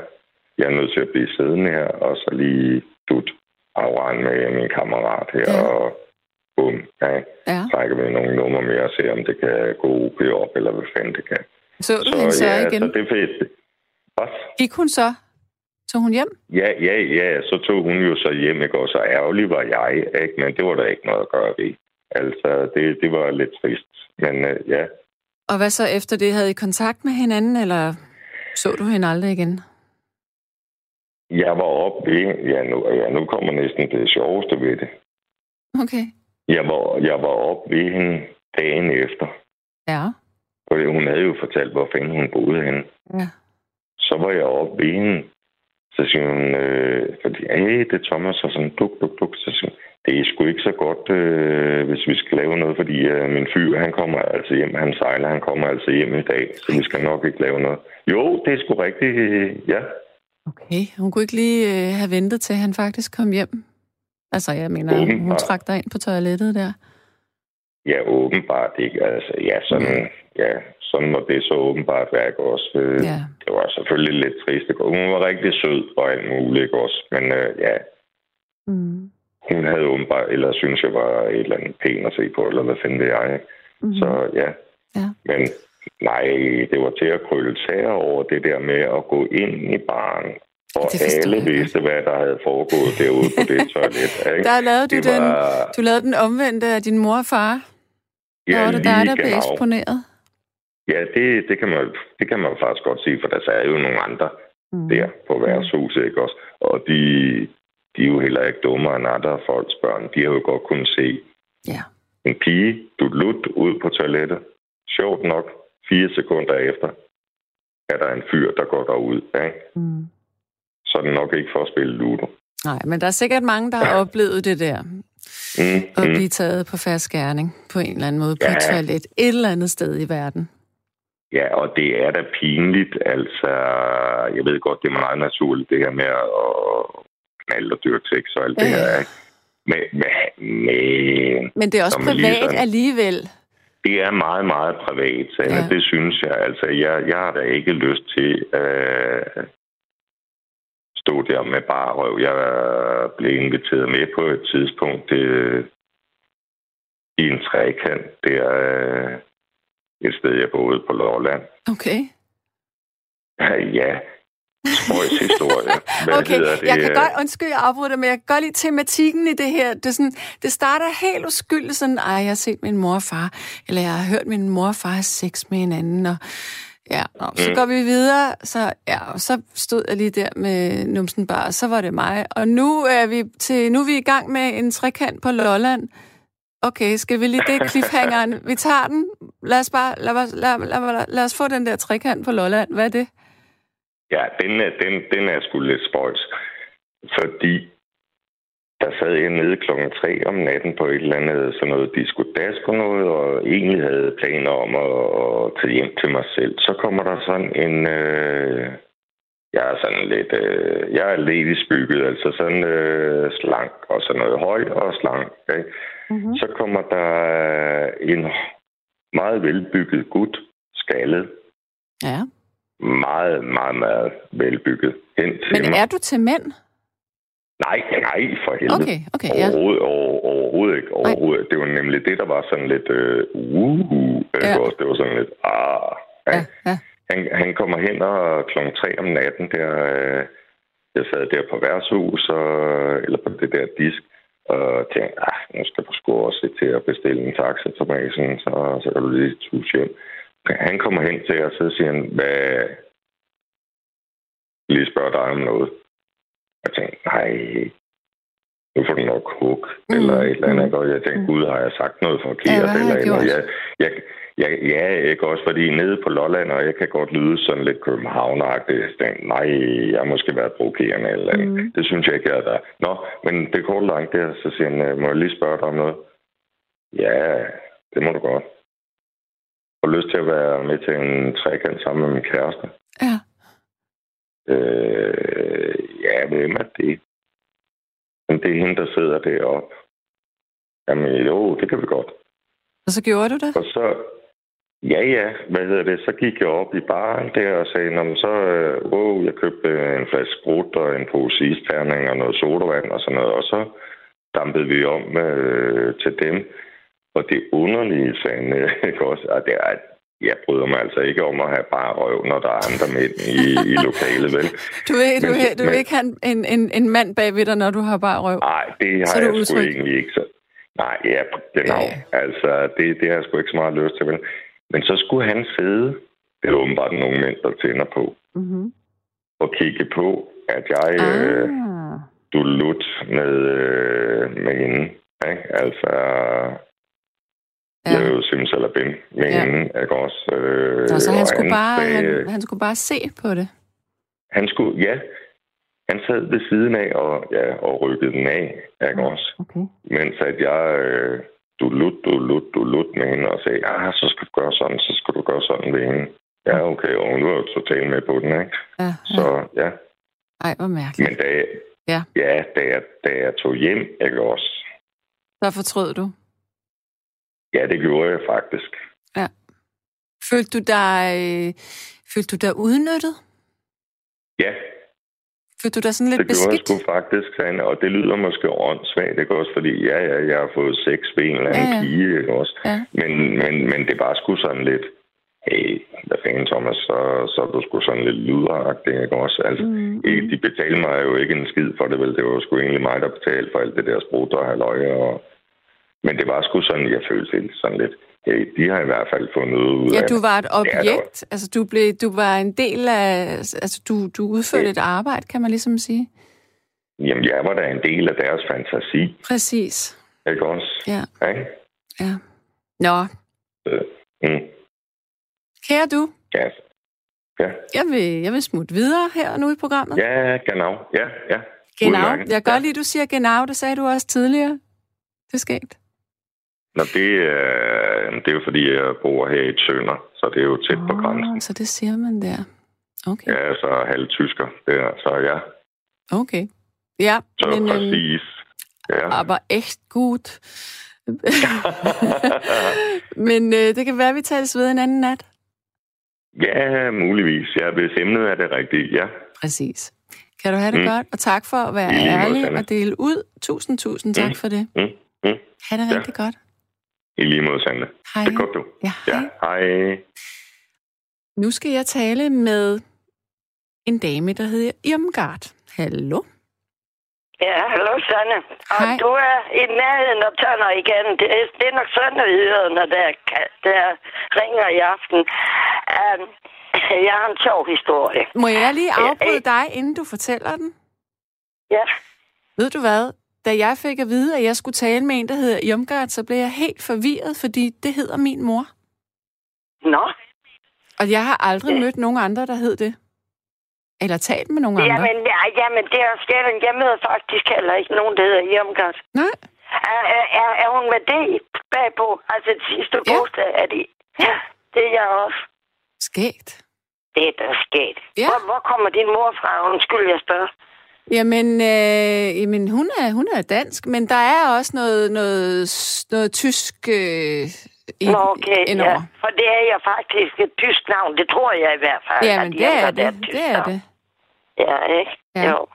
jeg er nødt til at blive siddende her, og så lige dut afregne med min kammerat her,
Ja.
og bum, ja,
Ja.
trækker vi nogle numre mere og se, om det kan gå OP op, eller hvad fanden det kan.
Så du hende så
ja,
igen?
så det er fedt. Hvad?
Gik hun så? Tog hun hjem?
Ja, ja, ja, så tog hun jo så hjem, ikke? Og så ærgerlig var jeg, ikke? Men det var der ikke noget at gøre ved. Altså, det, det var lidt trist. Men øh, ja,
Og hvad så efter det? Havde I kontakt med hinanden, eller så du hende aldrig igen?
Jeg var oppe ved, ja nu, ja, nu kommer næsten det sjoveste ved det.
Okay.
Jeg var, jeg var oppe ved hende dagen efter.
Ja.
For hun havde jo fortalt, hvor fanden hun boede henne.
Ja.
Så var jeg oppe ved hende. Så siger hun, øh, fordi, hey, det er Thomas, og sådan, duk, duk, duk. Så siger hun, det er sgu ikke så godt, øh, hvis vi skal lave noget, fordi øh, min fyr, han kommer altså hjem, han sejler, han kommer altså hjem i dag, så vi skal nok ikke lave noget. Jo, det er sgu rigtigt, ja.
Okay. Hun kunne ikke lige øh, have ventet til, han faktisk kom hjem? Altså, jeg mener, hun
Åbenbart.
trak dig ind på toilettet der.
Ja, åbenbart ikke. Altså, ja, sådan, ja, sådan må det så åbenbart være, ikke også? Øh,
Ja.
Det var selvfølgelig lidt trist. ikke? Hun var rigtig sød og alt muligt, ikke også? Men øh, ja,
Mm.
hun havde åbenbart, eller synes jeg var et eller andet pæn at se på, eller hvad fanden er, ikke?
Mm.
Så ja.
Ja.
Men nej, det var til at krølle sager over det der med at gå ind i baren. Og alle
jeg
vidste, hvad der havde foregået derude på det [LAUGHS] toilet. Ikke?
Der lavede du
Det
den,
var-
du lavede den omvendte af din mor og far.
Ja,
var det dig, der blev eksponeret?
Ja, det, det, kan man, det kan man faktisk godt sige, for der er jo nogle andre
Mm.
der på værtshuset, ikke også? Og de, de er jo heller ikke dummere end andre folks børn. De har jo godt kunnet se
Ja.
en pige, du lut ud på toilettet. Sjovt nok, fire sekunder efter, er der en fyr, der går derud. Ikke?
Mm.
Så er det nok ikke for at spille Ludo.
Nej, men der er sikkert mange, der har oplevet det der.
Mm,
At
mm.
blive taget på fast gerning på en eller anden måde på
Ja.
et toilet et eller andet sted i verden.
Ja, og det er da pinligt. Altså, jeg ved godt, det er meget naturligt, det her med at knalde og dyrke sex og alt det
Ja.
her. Ikke? Men, men, men
Men det er også privat alligevel.
Det er meget, meget privat, ja. det synes jeg. Altså, jeg, jeg har da ikke lyst til at øh, stå der med bare røv. Jeg blev inviteret med på et tidspunkt øh, i en trekant. Det er øh, et sted, jeg boede på Lolland.
Okay.
Ja, Spøjs historie. Hvad [LAUGHS]
okay,
det?
jeg kan godt, undskyld, jeg afbryder men jeg kan godt lide tematikken i det her. Det, sådan, det starter helt uskyldigt, sådan, ej, jeg har set min mor og far, eller jeg har hørt min mor og far have sex med hinanden, og ja, og så mm. går vi videre, så, ja, og så stod jeg lige der med numsen bare, så var det mig. Og nu er vi, til, nu er vi i gang med en trekant på Lolland. Okay, skal vi lige det cliffhangeren? Vi tager den. Lad os bare, lad, lad, lad, lad, lad os få den der trekant på Lolland. Hvad er det?
Ja, den er, den, den er sgu lidt spøjs. Fordi der sad jeg nede klokken 3 om natten på et eller andet sådan noget disco på noget, og egentlig havde planer om at, at tage hjem til mig selv. Så kommer der sådan en... Øh, jeg er sådan lidt... Øh, jeg er ledigt bygget, altså sådan øh, slank og sådan noget højt og slank. Ikke? Mm-hmm. Så kommer der en meget velbygget gut, skaldet.
Ja
meget, meget, meget velbygget hen til
Men
mig.
er du til mænd?
Nej, nej, for helvede.
Okay, okay,
ja. Overhovedet, over, overhovedet ikke. Overhovedet. Det var nemlig det, der var sådan lidt... Øh, uh, uh, ja. også, det var sådan lidt... Ah,
ja. Ja, ja.
Han, han kommer hen og klokken 3 om natten, der, øh, jeg sad der på værtshus, og, eller på det der disk, og tænkte, ah, nu skal du sgu også til at bestille en taxa til mig, så, så kan du lige tus hjem. Han kommer hen til os, og så siger han, hvad... Lige spørger dig om noget. Jeg tænkte, nej, nu får du nok hug, mm. eller et eller andet. Mm. Og jeg tænkte, gud, har jeg sagt noget forkert?
Ja,
eller,
eller
jeg, jeg, jeg, ja, ikke også, fordi nede på Lolland, og jeg kan godt lyde sådan lidt københavneragtigt. Nej, jeg måske været provokerende eller andet. Mm. Det synes jeg ikke, jeg er der. Nå, men det korte langt der, så siger han, må jeg lige spørge dig om noget? Ja, det må du godt får lyst til at være med til en trekant sammen med min kæreste.
Ja.
Øh, ja, hvem er det? Men det er hende, der sidder deroppe. Jamen jo, det kan vi godt.
Og så gjorde du det?
Og så, ja ja, hvad hedder det, så gik jeg op i baren der og sagde, Nå, så, øh, wow, jeg købte en flaske sprut og en pose isterning og noget sodavand og sådan noget, og så dampede vi om øh, til dem. Og det underlige, sagde [LAUGHS] ikke også, at det er, at jeg bryder mig altså ikke om at have bare røv, når der er andre mænd i, i lokalet, vel? [LAUGHS]
Du vil, men, du vil, du vil ikke have en, en, en mand bagved dig, når du har bare røv?
Nej, det har så jeg sgu egentlig ikke. Så, nej, ja, genau. Ja, ja. Altså, det, det har jeg sgu ikke så meget lyst til, vel? Men så skulle han sidde, det er åbenbart nogle mænd, der tænder på, mm-hmm. og kigge på, at jeg ah. øh, du lut med, øh, med hende. Ikke? Altså, ja. lavede simsalabim med ja. hende, ikke også? Øh,
Nå, så han skulle, han, bare, han, han skulle bare se på det?
Han skulle, ja. Han sad ved siden af og, ja, og rykkede den af, ikke også?
Okay.
Mens at jeg, øh, du lut, du lut, du lut med hende og sagde, ja, så skal du gøre sådan, så skal du gøre sådan ved hende. Ja, okay, og nu er jeg totalt med på den, ikke?
Ja, ja.
Så, ja.
Ej, hvor mærkeligt.
Men da jeg,
ja.
ja, da jeg, da jeg tog hjem, ikke også?
Så fortrød du?
Ja, det gjorde jeg faktisk.
Ja. Følte du dig, følte du dig udnyttet?
Ja.
Følte du dig sådan lidt
det
beskidt?
Det gjorde jeg faktisk, Sande, og det lyder måske åndssvagt, ikke også? Fordi ja, ja, jeg har fået sex ved en eller anden ja, ja. pige, ikke også? Ja. Men, men, men det var sgu sådan lidt, hey, hvad fanden, Thomas, så, så er du sgu sådan lidt lydagtig, ikke også? Altså, mm. de betalte mig jo ikke en skid for det, vel? Det var sgu egentlig mig, der betalte for alt det der sprut og halvøje og men det var sgu sådan, jeg følte lidt sådan lidt. Hey, de har i hvert fald fundet ud
af... Ja, du var et objekt. Ja, altså, du, blev, du var en del af... Altså, du, du udførte ja. et arbejde, kan man ligesom sige.
Jamen, jeg var da en del af deres fantasi.
Præcis.
Ikke også?
Ja.
Ja.
ja. Nå.
Øh, mm.
Kære du.
Ja. Ja.
Jeg vil, jeg vil smutte videre her nu i programmet.
Ja, genau. Ja, ja.
Genau. Jeg kan godt lide, du siger genau. Det sagde du også tidligere. Det er skægt.
Nå, det, er, det er jo fordi, jeg bor her i Tønder, så det er jo tæt oh, på grænsen.
Så det siger man der. Okay.
Ja, så halv tysker, det er, så ja.
Okay. Ja,
så
men...
Præcis. Ja.
Aber echt gut. [LAUGHS] Men øh, det kan være, at vi tales ved en anden nat.
Ja, muligvis. Ja, hvis emnet er det rigtige, ja.
Præcis. Kan du have det mm. godt, og tak for at være ærlig og dele ud. Tusind, tusind tak mm. for det. Mm. Mm. Ha' det ja. rigtig godt.
I lige måde, Sande.
Hej.
Det er godt, du.
Ja,
hej. Ja, hej.
Nu skal jeg tale med en dame, der hedder Irmgard. Hallo?
Ja, hallo Sanne. Og
Hej.
du er i nærheden og tønder igen. Det er, det er nok når der, der ringer i aften. Um, jeg har en sjov historie.
Må jeg lige afbryde
Ja,
dig, inden du fortæller den?
Ja,
Ved du hvad? Da jeg fik at vide, at jeg skulle tale med en, der hedder Irmgard, så blev jeg helt forvirret, fordi det hedder min mor.
nå.
Og jeg har aldrig mødt nogen andre, der hed det. Eller talt med nogen andre.
Jamen, ja, jamen, det er skældent. Jeg møder faktisk heller ikke nogen, der hedder Irmgard.
Nej.
Er, er, er, hun med det bagpå? Altså, det sidste
Ja.
bogstav er det. Ja, [LAUGHS] det er jeg også.
Skægt.
Det er der sket.
Ja.
Hvor, hvor kommer din mor fra? Undskyld, jeg spørger.
Jamen, øh, jamen hun, er, hun er dansk, men der er også noget, noget, noget tysk øh, i,
Nå, okay,
indover.
ja. For det er jeg faktisk et tysk navn. Det tror jeg i hvert fald.
Ja, men det er
et
det.
tysk
Det er
navn.
det.
Ja, ikke?
Ja.
Jo.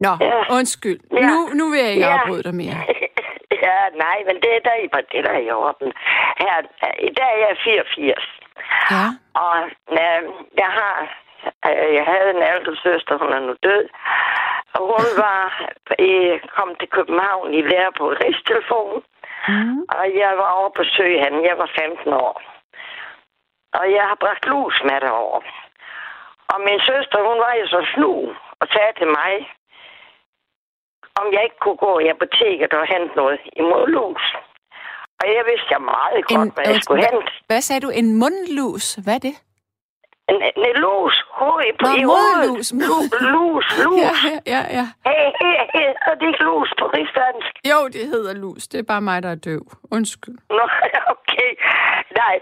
Nå,
Ja.
undskyld.
Ja.
Nu, nu vil jeg ikke
Ja.
afbryde dig mere. [LAUGHS]
ja, nej, men det er der i, det er der i orden. Her, I dag er jeg 84.
Ja.
Og øh, jeg har, jeg havde en ældre søster, hun er nu død. Og hun [LAUGHS] var kom til København i lære på Rigstelefon.
Mm.
Og jeg var over på besøge hende. Jeg var 15 år. Og jeg har bragt lus med derover. Og min søster, hun var jo så snu og sagde til mig, om jeg ikke kunne gå i apoteket og hente noget imod lus. Og jeg vidste jeg meget godt, hvad jeg skulle
hvad,
hente.
hvad sagde du? En mundlus? Hvad er det?
En, lus. Hoved,
Nå,
i hovedet. Lus, [LAUGHS] lus, lus.
Ja, ja, ja.
Hey, hey, hey, er det ikke lus på rigsdansk?
Jo, det hedder lus. Det er bare mig, der er døv. Undskyld.
Nå, [LAUGHS] okay. Nej,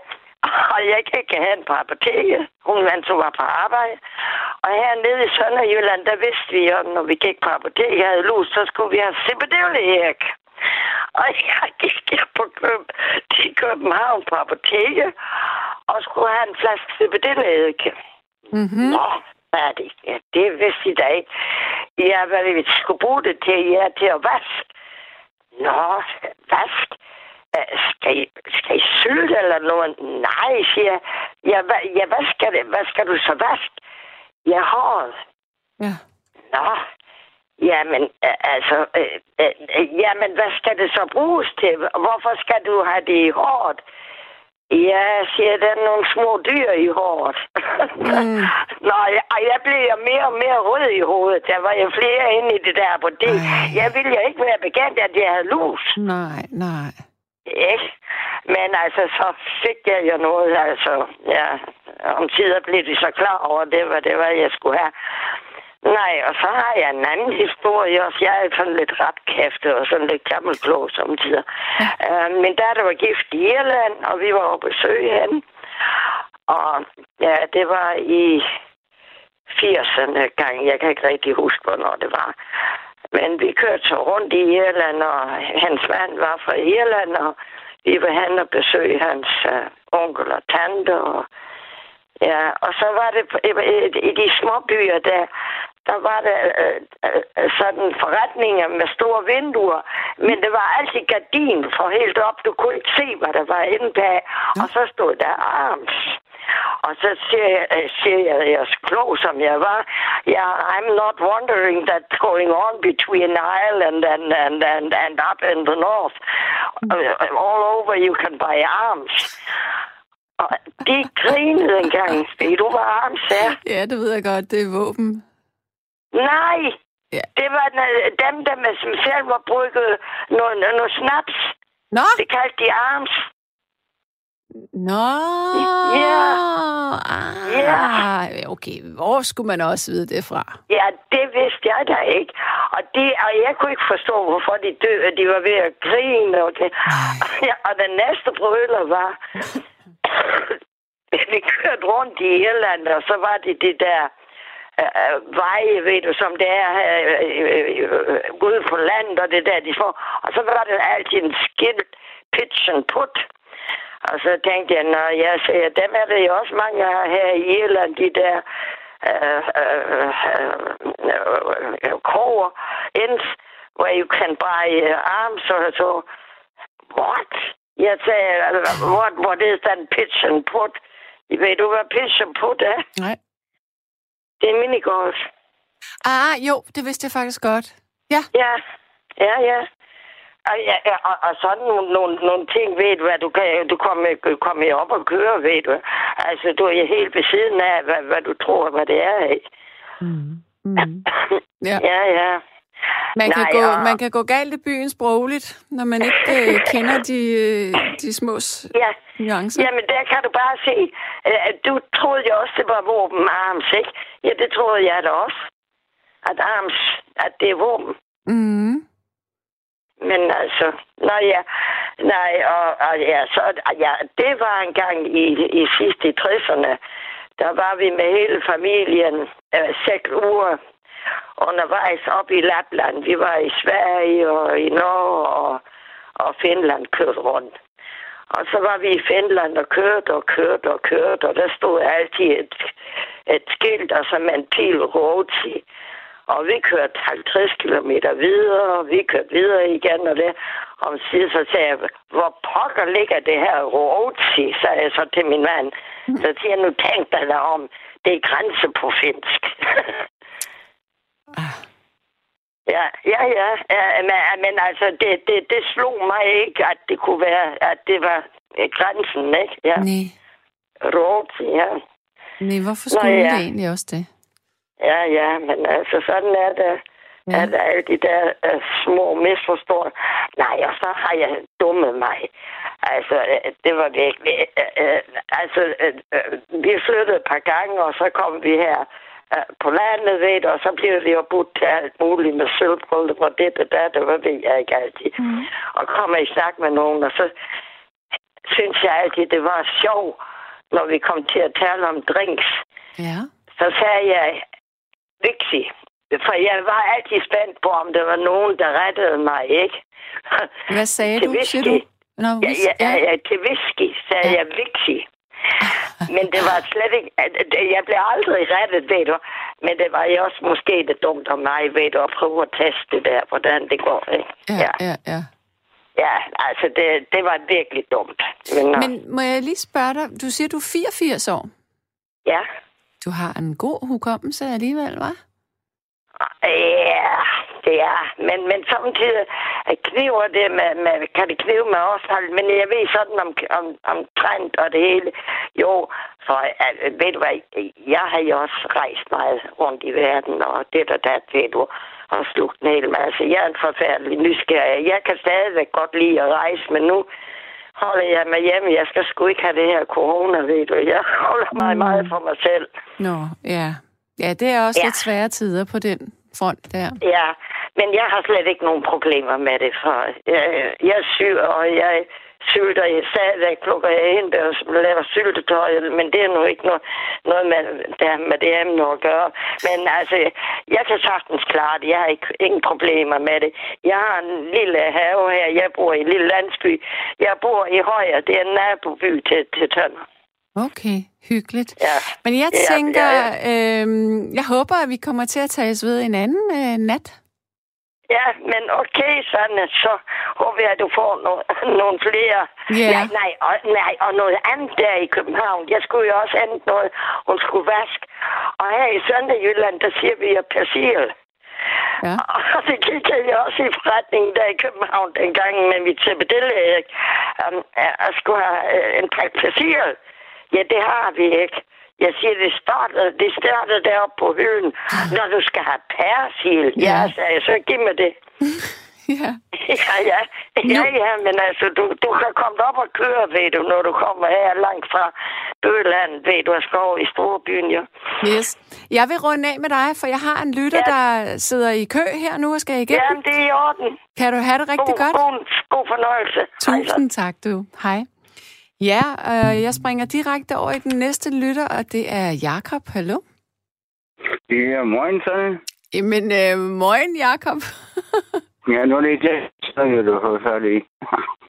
og jeg kan ikke have hende på apoteket. Hun vandt, så var på arbejde. Og hernede i Sønderjylland, der vidste vi jo, når vi gik på apoteket og havde lus, så skulle vi have Sibedevleæg. Og jeg gik her på Køb, til København på apoteket, og skulle have en flaske Sibedevleæg.
Mm-hmm.
Nå, hvad er det? Ja, det vidste I da ikke. Ja, hvad vi skulle bruge det til, ja, til at vaske. Nå, vask. Skal I, skal I sylte eller noget? Nej, siger jeg. Ja, hvad, ja, hvad, skal det, hvad skal du så vaske? Ja, håret.
Ja.
Nå, jamen, øh, altså, øh, øh, jamen, hvad skal det så bruges til? Hvorfor skal du have det i håret? Ja, siger der er nogle små dyr i håret.
Mm. [LAUGHS]
Nå, jeg, og jeg blev jo mere og mere rød i hovedet. Der var jo flere inde i det der apotek.
Ej.
Jeg ville jo ikke være bekendt, at jeg havde lus.
Nej, nej.
Ikke? Men altså, så fik jeg jo noget, altså, ja, om tider blev de så klar over det, hvad det var, jeg skulle have. Nej, og så har jeg en anden historie også. Jeg er sådan lidt ret kæfte og sådan lidt gammelklog samtidig. Ja. Uh, min datter var gift i Irland, og vi var oppe besøge hende. Og ja, det var i 80'erne gang. Jeg kan ikke rigtig huske, hvornår det var. Men vi kørte så rundt i Irland, og hans mand var fra Irland, og vi var hen og besøge hans uh, onkel og tante. Og, ja, og så var det i, de små byer der, der var der øh, øh, sådan forretninger med store vinduer, men det var altid gardin for helt op. Du kunne ikke se, hvad der var inde bag. Og så stod der arms. Og så siger jeg, øh, siger jeg, jeg er klog som jeg var, yeah, I'm not wondering that's going on between Ireland and, and, and, and up in the north. Uh, all over you can buy arms. Og de grinede engang. Ved du, hvad arms er?
Ja, det ved jeg godt. Det er våben.
Nej,
Ja.
det var na- dem, der med som selv var brygget noget, noget snaps.
Nå!
Det kaldte de arms.
Nå!
Ja.
Ah,
Ja.
Okay, hvor skulle man også vide det fra?
Ja, det vidste jeg da ikke. Og, det, og jeg kunne ikke forstå, hvorfor de døde. De var ved at grine. Og, [LAUGHS] det. Ja, og den næste brøler var vi kørte rundt i Irland, og så var det det der øh, øh veje, ved du, som det er øh, øh, øh, ude på landet, og det der, de får. Og så var det altid en skilt pitch and put. Og så tænkte jeg, når jeg siger, dem er der jo også mange her i Irland, de der øh, øh, øh, øh kroger, ends, where you can buy uh, arms or so. What? Jeg sagde, what, what is that pitch and put? Ved du, hvad pitch and put er?
Nej.
Det er minigolf.
Ah, jo, det vidste jeg faktisk godt. Ja.
Ja, ja, ja. Og, ja, ja, og, og sådan nogle, nogle, nogle ting, ved du hvad, du kan du kommer, kommer op og køre, ved du. Altså, du er helt ved siden af, hvad, hvad du tror, hvad det er, ikke?
Mm. Mm. Ja.
Ja, ja.
Man kan,
Nej,
gå,
og-
man kan gå galt i byen sprogligt, når man ikke øh, [LAUGHS] kender de, øh, de små
Ja,
nuancer.
Jamen, der kan du bare se. øh, at Du troede jo også, det var våben arms, ikke? Ja, det troede jeg da også. At arms, at det er våben.
Mm.
Men altså, nej, ja, nej, og, og ja, så, ja, det var en gang i, i sidste i 60'erne. Der var vi med hele familien øh, seks uger undervejs op i Lapland. Vi var i Sverige og i Norge og, og Finland kørt rundt. Og så var vi i Finland og kørte og kørte og kørte, og der stod altid et, et skilt, og så man pil roti. Og vi kørte 50 km videre, og vi kørte videre igen, og det om siden så sagde jeg, hvor pokker ligger det her roti, sagde jeg så til min mand. Så siger jeg, nu tænk dig der om, det er grænse på finsk. [LAUGHS]
Ah.
ja, ja, ja, ja men, men altså, det, det, det slog mig ikke, at det kunne være, at det var øh, grænsen, ikke? Ja,
Nej.
roti, ja.
Nej, hvorfor
Nå,
skulle
ja.
det egentlig også det?
Ja, ja, men altså, sådan er det.
Ja.
At alle de der uh, små misforståelser. Nej, og så har jeg dummet mig. Altså, øh, det var virkelig... Uh, uh, altså, uh, vi flyttede et par gange, og så kom vi her på landet, ved du, og så blev vi jo budt til alt muligt med sølvbryllup og det og det, det var ved jeg ikke altid.
Mm.
Og kommer i snak med nogen, og så synes jeg altid, det var sjovt, når vi kom til at tale om drinks
Ja.
så sagde jeg Vixi. For jeg var altid spændt på, om der var nogen, der rettede mig, ikke?
Hvad sagde
Til
du, siger
whisky.
du? Nå,
Ja, ja, ja, ja, til whisky sagde
Ja.
jeg Vixi. [LAUGHS] Men det var slet ikke... Jeg blev aldrig rettet, ved du. Men det var jo også måske det dumt om mig, ved du, at prøve at teste det der, hvordan det går, ikke?
ja, ja, ja.
ja altså det, det var virkelig dumt. Men, Men...
Men må jeg lige spørge dig, du siger, du er 84 år.
ja,
Du har en god hukommelse alligevel, hva'?
Ja, det er. Men, men samtidig øh, kniver det med, med, kan det knive med årstal, men jeg ved sådan om, om, om trend og det hele. Jo, for uh, ved du hvad, jeg har jo også rejst meget rundt i verden, og det der dat, ved du, og slugt en hel masse. Jeg er en forfærdelig nysgerrig. Jeg kan stadigvæk godt lide at rejse, men nu holder jeg mig hjemme. Jeg skal sgu ikke have det her corona, ved du. Jeg holder mig
Mm.
meget for mig selv.
Nå, ja. Ja, det er også
Ja.
lidt svære tider på den front der.
Ja, men jeg har slet ikke nogen problemer med det, for jeg, jeg er syg, og jeg sylter jeg stadigvæk, plukker jeg ind og laver syltetøj, men det er nu ikke noget, noget med, der, med det emne at gøre. Men altså, jeg kan sagtens klare det. Jeg har ikke, ingen problemer med det. Jeg har en lille have her. Jeg bor i en lille landsby. Jeg bor i Højer. Det er en naboby til, til Tønder.
Okay, hyggeligt.
Ja.
Men jeg
Ja,
tænker,
ja,
øhm, jeg håber, at vi kommer til at tages ved en anden øh, nat.
Ja, men okay, sådan, så håber jeg, at du får no- [LAUGHS] nogle flere.
Ja.
Nej, nej, og, nej, og noget andet der i København. Jeg skulle jo også hente noget, hun skulle vaske. Og her i Sønderjylland, der siger vi jo persil.
Ja. [LAUGHS]
Og det gik jeg også i forretningen der i København dengang med mit CBD um, og skulle have øh, en pakke persil. Ja, det har vi ikke. Jeg siger, det startede, det startede deroppe på hylden. Når du skal have persil, ja,
Ja.
ja sagde jeg, så giv mig det. [LAUGHS]
ja.
Ja, ja. Ja, ja, men altså, du, du kan komme op og køre, ved du, når du kommer her langt fra Bøland, ved du, og skal over i Storbyen, jo.
Yes. Jeg vil runde af med dig, for jeg har en lytter,
Ja.
der sidder i kø her nu og skal igennem.
Jamen, det er i orden.
Kan du have det rigtig
God,
godt?
god, god fornøjelse. Hej.
Tusind tak, du. Hej. Ja, øh, jeg springer direkte over i den næste lytter, og det er Jakob. Hallo?
Ja, morgen, så.
Jamen, øh, morgen, Jakob. [LAUGHS]
Ja, nu er det igen Sønderjyd, du har fået fat i.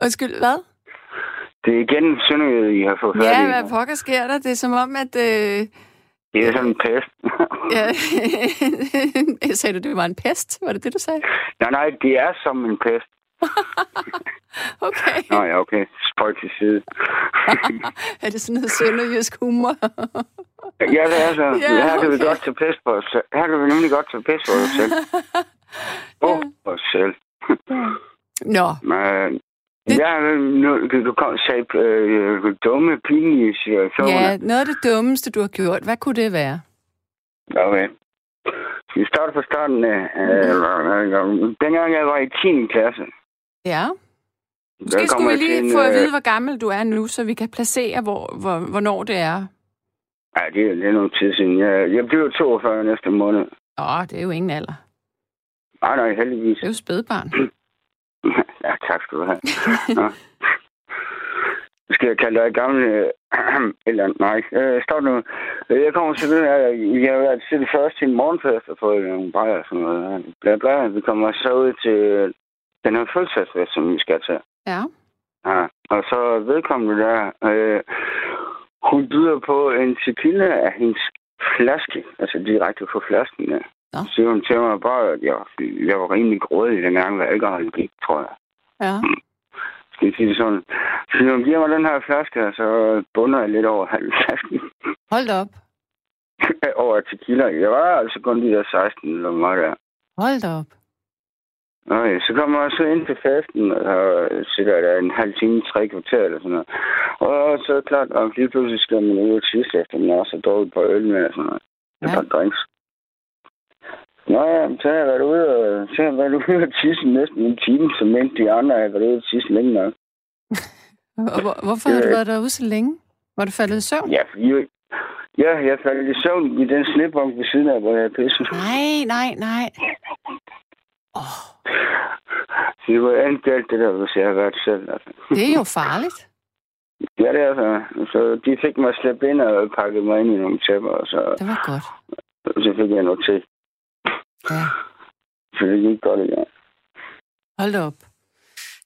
Undskyld, hvad?
Det er igen Sønderjyd, I har fået fat
Ja, hvad pokker sker der? Det er som om, at... Øh,
Det er sådan en pest.
ja, [LAUGHS] sagde du, det var en pest? Var det det, du sagde?
nej, nej, det er som en pest. [LAUGHS]
Okay.
Nå ja, okay. Spøj til side. [LAUGHS]
er det sådan noget sønderjysk humor?
ja, det er så.
Ja,
Her kan vi godt tage pest på os selv. Her kan vi nemlig godt tage pest på os selv. [LAUGHS] På os selv.
Nå,
Men,
Det-
Ja, nu, du kom sagde øh, dumme, pinlige situationer.
ja, noget af det dummeste, du har gjort. Hvad kunne det være?
Okay. Vi starter fra starten af. Øh, dengang jeg var i 10. klasse.
Ja. Måske skulle vi lige
en,
få at
øh,
vide, hvor gammel du er nu, så vi kan placere, hvor, hvor, hvornår det er.
Ja, det, er- er noget tid siden. Jeg, jeg bliver 42 næste måned.
Åh, det er jo ingen alder.
Nej, nej, heldigvis.
Det er jo spædbarn. [CLEARS THROAT]
Ja, tak skal du have. Skal jeg kalde dig gamle... [CLEARS THROAT] Eller nej, øh, stop nu. Jeg kommer til det. Jeg har været til det første til en morgenfest og fået nogle bajer og sådan noget. Bla, bla. Vi kommer så ud til den her fødselsdagsfest, som vi skal til.
Ja.
Ja. Og så vedkommende der, øh, hun byder på en tequila af hendes flaske. Altså direkte på flasken der.
Nå.
Så siger hun til mig bare, at jeg, jeg var rimelig grådig dengang, hvad alkohol gik, tror jeg.
Ja.
Skal jeg sige det sådan? Så når hun giver mig den her flaske, så bunder jeg lidt over halv flasken.
Hold op. [LAUGHS]
over tequila. Jeg var altså kun de der 16 eller meget der.
Hold da op.
Okay, så kommer jeg så ind til festen, og sidder der en halv time, tre kvarter eller sådan noget. Og så er det klart, at lige pludselig skal man ud og tisse efter, man også drukket på øl med og sådan noget.
Ja.
Ja. drinks. Nå ja, så har jeg været ude og, så har jeg været ude og tisse næsten en time, så mens de andre har været ude og tisse længe nok. [LAUGHS]
Og hvor, hvorfor har du været derude så længe? Var du faldet i søvn?
Ja, fordi ja, jeg faldt i søvn i den snibbank ved siden af, hvor jeg pisse.
Nej, nej, nej. Oh,
det var galt, det der, hvis jeg har været selv. Altså.
det er jo farligt. [LAUGHS]
Ja, det er så. Så de fik mig slæbt ind og pakket mig ind i nogle tæpper, og så,
Det var godt.
så fik jeg noget til.
Ja.
Så det gik godt igen.
Hold da op.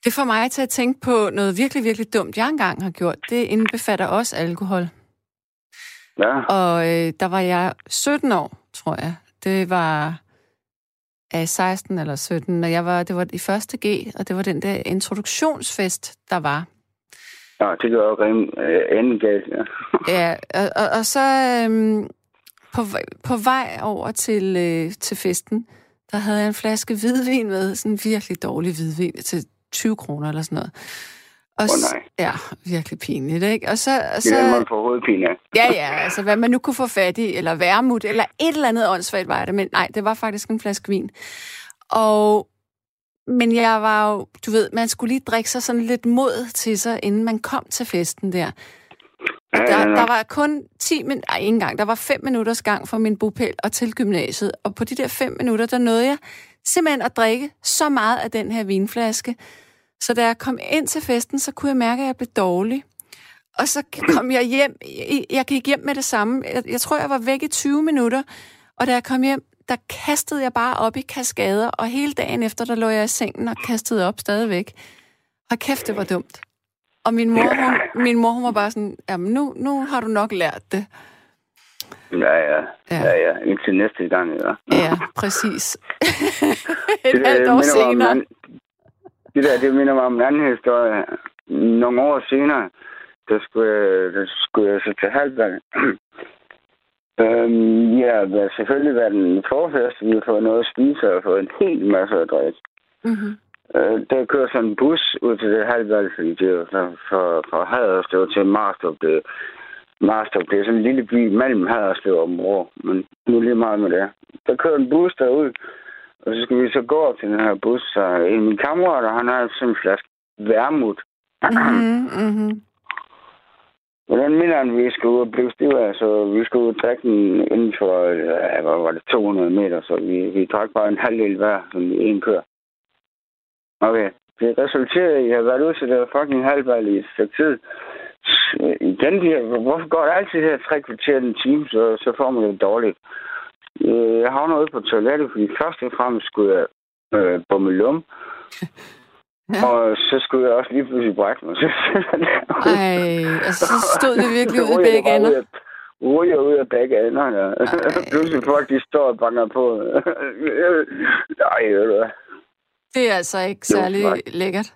Det får mig til at tænke på noget virkelig, virkelig dumt, jeg engang har gjort. Det indbefatter også alkohol.
Ja,
Og øh, der var jeg 17 år, tror jeg. Det var af 16 eller 17, og jeg var, det var i første G, og det var den der introduktionsfest, der var.
ja det gør rimelig øh, enden galt, ja. [LAUGHS]
Ja, og, og, og så øhm, på, på vej over til, øh, til festen, der havde jeg en flaske hvidvin med, sådan en virkelig dårlig hvidvin til 20 kroner eller sådan noget. Og s-
nej.
Ja, virkelig pinligt, ikke? Og så, og
Det
så,
er den, man får hovedpine
ja, ja, altså hvad man nu kunne få fat i, eller værmut, eller et eller andet åndssvagt var det, men nej, det var faktisk en flaske vin. Og, men jeg var jo, du ved, man skulle lige drikke sig sådan lidt mod til sig, inden man kom til festen der. Og der, der var kun 10 minutter, nej, ikke engang, der var 5 minutters gang fra min bopæl og til gymnasiet. Og på de der 5 minutter, der nåede jeg simpelthen at drikke så meget af den her vinflaske. Så da jeg kom ind til festen, så kunne jeg mærke, at jeg blev dårlig. Og så kom jeg hjem, jeg- gik hjem med det samme. Jeg, jeg tror, jeg var væk i 20 minutter. Og da jeg kom hjem, der kastede jeg bare op i kaskader, og hele dagen efter, der lå jeg i sengen og kastede op stadigvæk. Og kæft, det var dumt. Og min mor, hun, min mor, hun var bare sådan, jamen nu, nu har du nok lært det.
Ja, ja.
Ja.
Ja, ja. Indtil næste gang, ja.
Ja, præcis. [LAUGHS] Et
Det,
halvt år
en
senere.
anden- Det der, det minder mig om en anden historie. Nogle år senere, der skulle jeg, der skulle jeg så til Halvdal. [CLEARS THROAT] øhm, ja, har selvfølgelig været en forfest. Vi har fået noget at spise og fået en hel masse at drikke.
Mm-hmm.
Øh, der kører sådan en bus ud til det Halvdal, fordi det jo så fra, fra Haderslev til Marstrup. Det, Marstrup, det er sådan en lille by mellem Haderslev og Mor, men nu lige meget med det. Der kører en bus derud, og så skal vi så gå op til den her bus, så en af mine kammerater, han har sådan en flaske værmut.
Mm-hmm. Mm-hmm.
Hvordan minder han, vi skulle ud og blive stiv af, så vi skulle ud og drikke den inden for, ja, hvad var det, 200 meter, så vi, vi drak bare en halvdel hver, sådan i en kør. Okay, det resulterede i, at jeg har været ude til det her fucking halvdel i et stykke tid. S- Igen, de her, hvorfor går det altid her tre kvarter en time, så, så får man det dårligt. Øh, jeg havner ude på toilettet, fordi først og fremmest skulle jeg øh, bomme lum. [LAUGHS] Ja. Og så skulle jeg også lige pludselig brække mig. [LAUGHS]
Ej, altså så stod det virkelig ud i begge ender.
Ryger ud af begge ender. Ja. [LAUGHS] pludselig folk, de står og banker på. Nej, ved du.
Det er altså ikke særlig lækkert.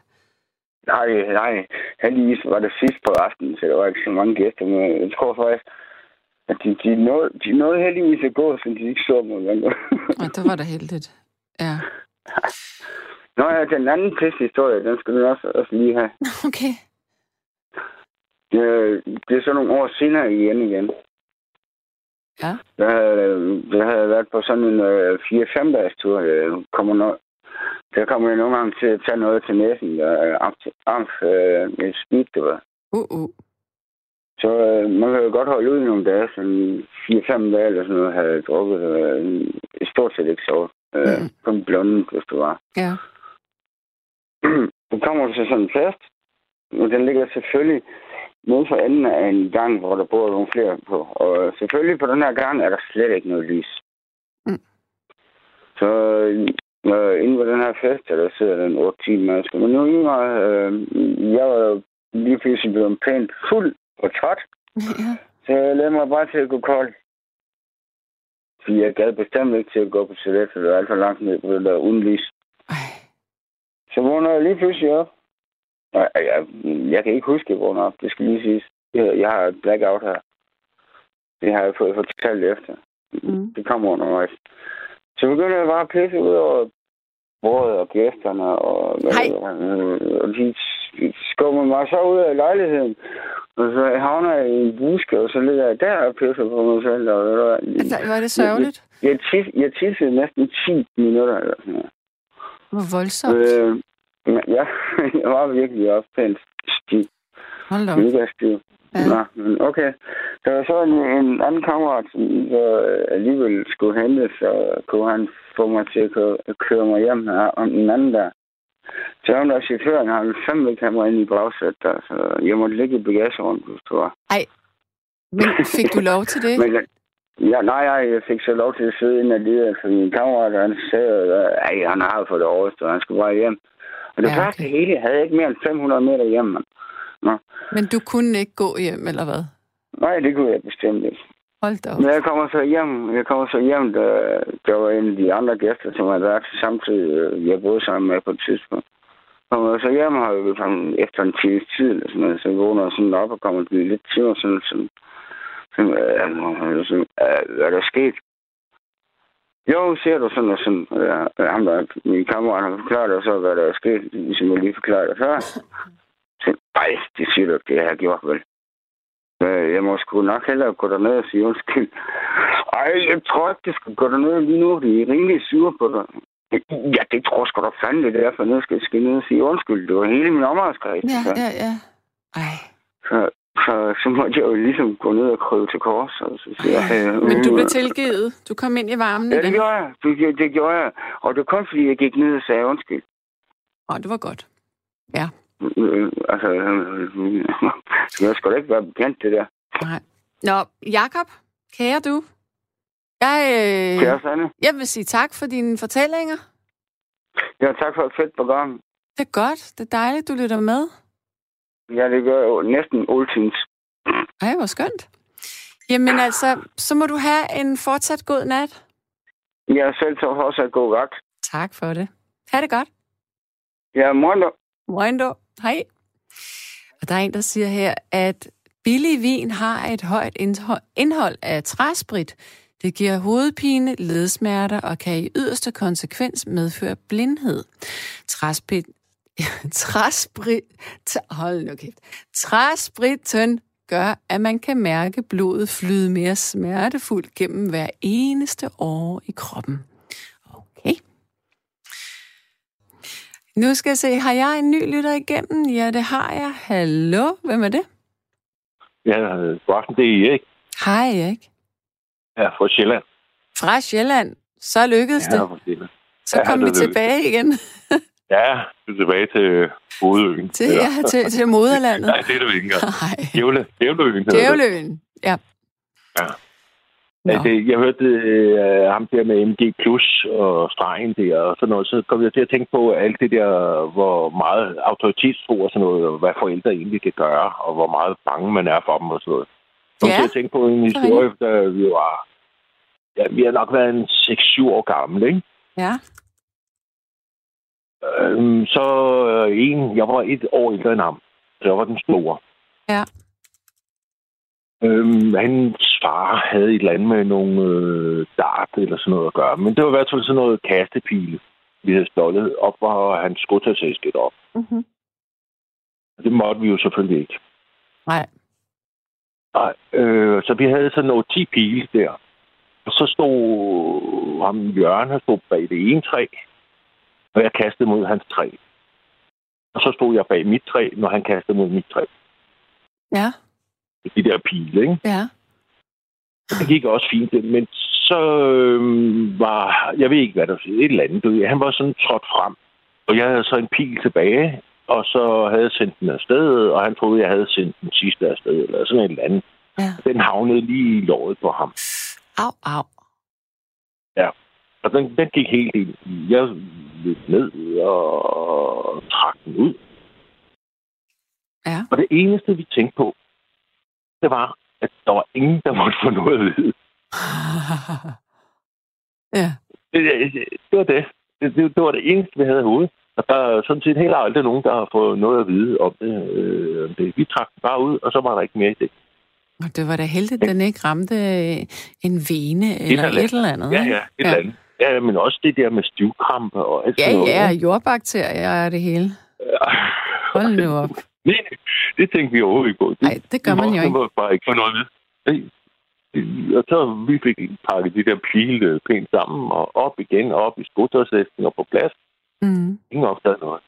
Nej, nej. Heldigvis var det sidst på aftenen, så der var ikke så mange gæster. Men jeg tror faktisk, at de, de, nåede, de nåede heldigvis at gå, så de ikke så mig.
Og det var da heldigt. Ja. [LAUGHS]
Nå ja, den anden historie, den skal du også, også lige have. [LAUGHS]
Okay.
Det, det er så nogle år senere igen igen.
Ja.
Jeg havde, jeg havde været på sådan en uh, 4-5 dages tur. Jeg kommer no- der kommer jeg nogle gange til at tage noget til næsen. Der er amf, uh, et speed, det var.
Uh, uh.
Så uh, man kan jo godt holde ud nogle dage, sådan 4-5 dage eller sådan noget, havde drukket uh, stort set ikke sovet. Uh, mm. Kun blunden, hvis det var.
Ja. [CLEARS THROAT]
Så kommer du til sådan en fest, og den ligger selvfølgelig nede for enden af en gang, hvor der bor nogle flere på. Og selvfølgelig på den her gang er der slet ikke noget lys.
Mm.
Så øh, inde på den her fest, der sidder den 8-10 mennesker. Men nu øh, jeg var jo lige pludselig blevet pænt fuld og træt.
Ja.
Så jeg lavede mig bare til at gå kold. Fordi jeg gad bestemt ikke til at gå på toilettet, for det var alt for langt ned på det der uden lys.
Ej.
Så vågner jeg lige pludselig op. Jeg, jeg, jeg kan ikke huske, at jeg vågner op. Det skal lige siges. Jeg, jeg har et blackout her. Det har jeg fået fortalt efter.
Mm.
Det kommer undervejs. Så begynder jeg bare at pisse ud over bordet og gæsterne. Og,
Hej.
og de skummer mig så ud af lejligheden. Og så havner jeg i en buske, og så ligger jeg der og pisser på mig selv. Og, og,
Altså, var det sørgeligt?
Jeg, jeg, tis, jeg tissede næsten 10 minutter eller sådan noget.
Hvor voldsomt.
Øh, men ja, [LAUGHS] jeg var virkelig også pænt stiv.
Hold da op.
Mega stiv.
Ja.
Nå, men okay. Der var så en, en anden kammerat, som så alligevel skulle hente, så kunne han få mig til at køre, køre mig hjem her om den anden der. Så han der chaufføren, han ville fandme ikke have mig ind i bagsæt der, så jeg måtte ligge i bagagerummet, hvis det var.
Men fik du lov til det? [LAUGHS]
Men ja, nej, jeg, fik så lov til at sidde inde alligevel, for min kammerat, han sagde, at han har fået det overstået, han skulle bare hjem. Og det
Ja, okay.
første hele, jeg havde ikke mere end 500 meter hjem, mand.
Men du kunne ikke gå hjem, eller hvad?
Nej, det kunne jeg bestemt ikke.
Hold da op.
Men jeg kommer så hjem, jeg kommer så hjem, der, der var en af de andre gæster, som havde været samtidig, øh, jeg boede sammen med på et tidspunkt. Kommer jeg så hjem, og vi sådan, efter en times tid, eller sådan noget, så vågner jeg sådan op og kommer til lidt til mig, sådan, sådan, sådan, øh, sådan øh, hvad er der sket? Jo, ser du sådan og sådan, øh, ham der, min kammerat har forklaret dig så, hvad der er sket, ligesom jeg lige forklarede dig før. [LAUGHS] Så, nej, det siger du ikke, det har jeg gjort vel. Øh, Jeg må sgu nok hellere gå derned og sige undskyld. Ej, jeg tror ikke, det skal gå derned lige nu. De er rimelig sure på dig. Ja, det tror sgu da fandme, det er derfor, nu skal jeg skal ned og sige undskyld. Det var hele min omgangskreds.
Ja,
så,
ja, ja. Ej.
så, så, så måtte jeg jo ligesom gå ned og krybe til kors. Og så siger jeg, øh,
Men du blev tilgivet. Du kom ind i varmen
Ja, det
igen.
gjorde jeg. Det, det, det gjorde jeg. Og det kun fordi, jeg gik ned og sagde undskyld.
Åh, det var godt. Ja.
Øh, altså, øh, [LAUGHS] var sgu da ikke være bekendt, det der.
Nej. Nå, Jakob, kære du. Jeg, øh,
Kære Sanne.
jeg vil sige tak for dine fortællinger.
Ja, tak for et fedt program.
Det er godt. Det er dejligt, du lytter med.
Ja, det gør jeg jo næsten altid.
Ej, hvor skønt. Jamen altså, så må du have en fortsat god nat.
Jeg selv også et god vagt.
Tak for det. Ha' det godt.
Ja, morgen.
Moin då. Hej. Og der er en, der siger her, at billig vin har et højt indhold- af træsprit. Det giver hovedpine, ledsmerter og kan i yderste konsekvens medføre blindhed. Træsprit, [LAUGHS] træsprit, hold nu kæft. Træspritten gør, at man kan mærke blodet flyde mere smertefuldt gennem hver eneste år i kroppen. Okay. Nu skal jeg se, har jeg en ny lytter igennem? Ja, det har jeg. Hallo, hvem er det?
Ja, god aften, det er Erik.
Hej, Erik.
Ja, fra Sjælland.
Fra Sjælland. Så lykkedes
Ja,
det.
fra Sjælland.
Så
ja,
kom
det
vi
lykkedes.
tilbage igen [LAUGHS]
Ja, er tilbage til Hovedøen.
til, ja, til, til moderlandet. [LAUGHS]
Nej, det er du ikke engang. Djævleøen det.
Djævløen. Ja.
Ja. Altså, jeg hørte øh, ham der med MG Plus og stregen der og sådan noget, så kom jeg til at tænke på alt det der, hvor meget autoritetstro og sådan noget, og hvad forældre egentlig kan gøre, og hvor meget bange man er for dem og sådan noget. Så
Ja,
til at tænke på en historie, da vi var... Ja, vi har nok været en 6-7 år gammel, ikke?
Ja.
Øhm, så øh, en, jeg var et år ældre end ham. Så jeg var den store.
Ja.
Øhm, hans far havde et eller andet med nogle øh, dart eller sådan noget at gøre. Men det var i hvert fald sådan noget kastepile, vi havde stjålet op, hvor han skulle tage sæsket op.
Mm-hmm.
Det måtte vi jo selvfølgelig ikke.
Nej.
Nej, øh, så vi havde sådan noget 10 pile der. Og så stod ham Jørgen, han stod bag det ene træ, og jeg kastede mod hans træ. Og så stod jeg bag mit træ, når han kastede mod mit træ.
Ja.
De der pile, ikke?
Ja.
Det gik også fint, men så øh, var, jeg ved ikke, hvad der var, et eller andet. Han var sådan trådt frem, og jeg havde så en pil tilbage, og så havde jeg sendt den afsted, og han troede, jeg havde sendt den sidste afsted, eller sådan et eller andet.
Ja.
Den havnede lige i låret på ham.
Au, au.
Og den, den gik helt ind. Jeg løb ned og trak den ud.
Ja.
Og det eneste, vi tænkte på, det var, at der var ingen, der måtte få noget at vide. [LAUGHS]
ja.
Det, det, det var det. Det, det. var det eneste, vi havde i hovedet. Og der er sådan set heller aldrig nogen, der har fået noget at vide om det. Øh, det. Vi trak den bare ud, og så var der ikke mere i det.
Og det var da heldigt, at den ikke ramte øh, en vene eller
eller
et eller andet.
Ja, ja, et eller andet. Ja, men også det der med stivkrampe og alt
Ja,
noget.
ja,
ikke?
jordbakterier er det hele. Hold nu op.
Nej, det tænkte vi overhovedet ikke på.
Nej, det gør man jo ikke.
må bare ikke få noget. Nej. Og så vi fik pakket de der pile pænt sammen, og op igen, og op i skotøjsæsken og på plads.
Mm.
Ingen opdagede noget.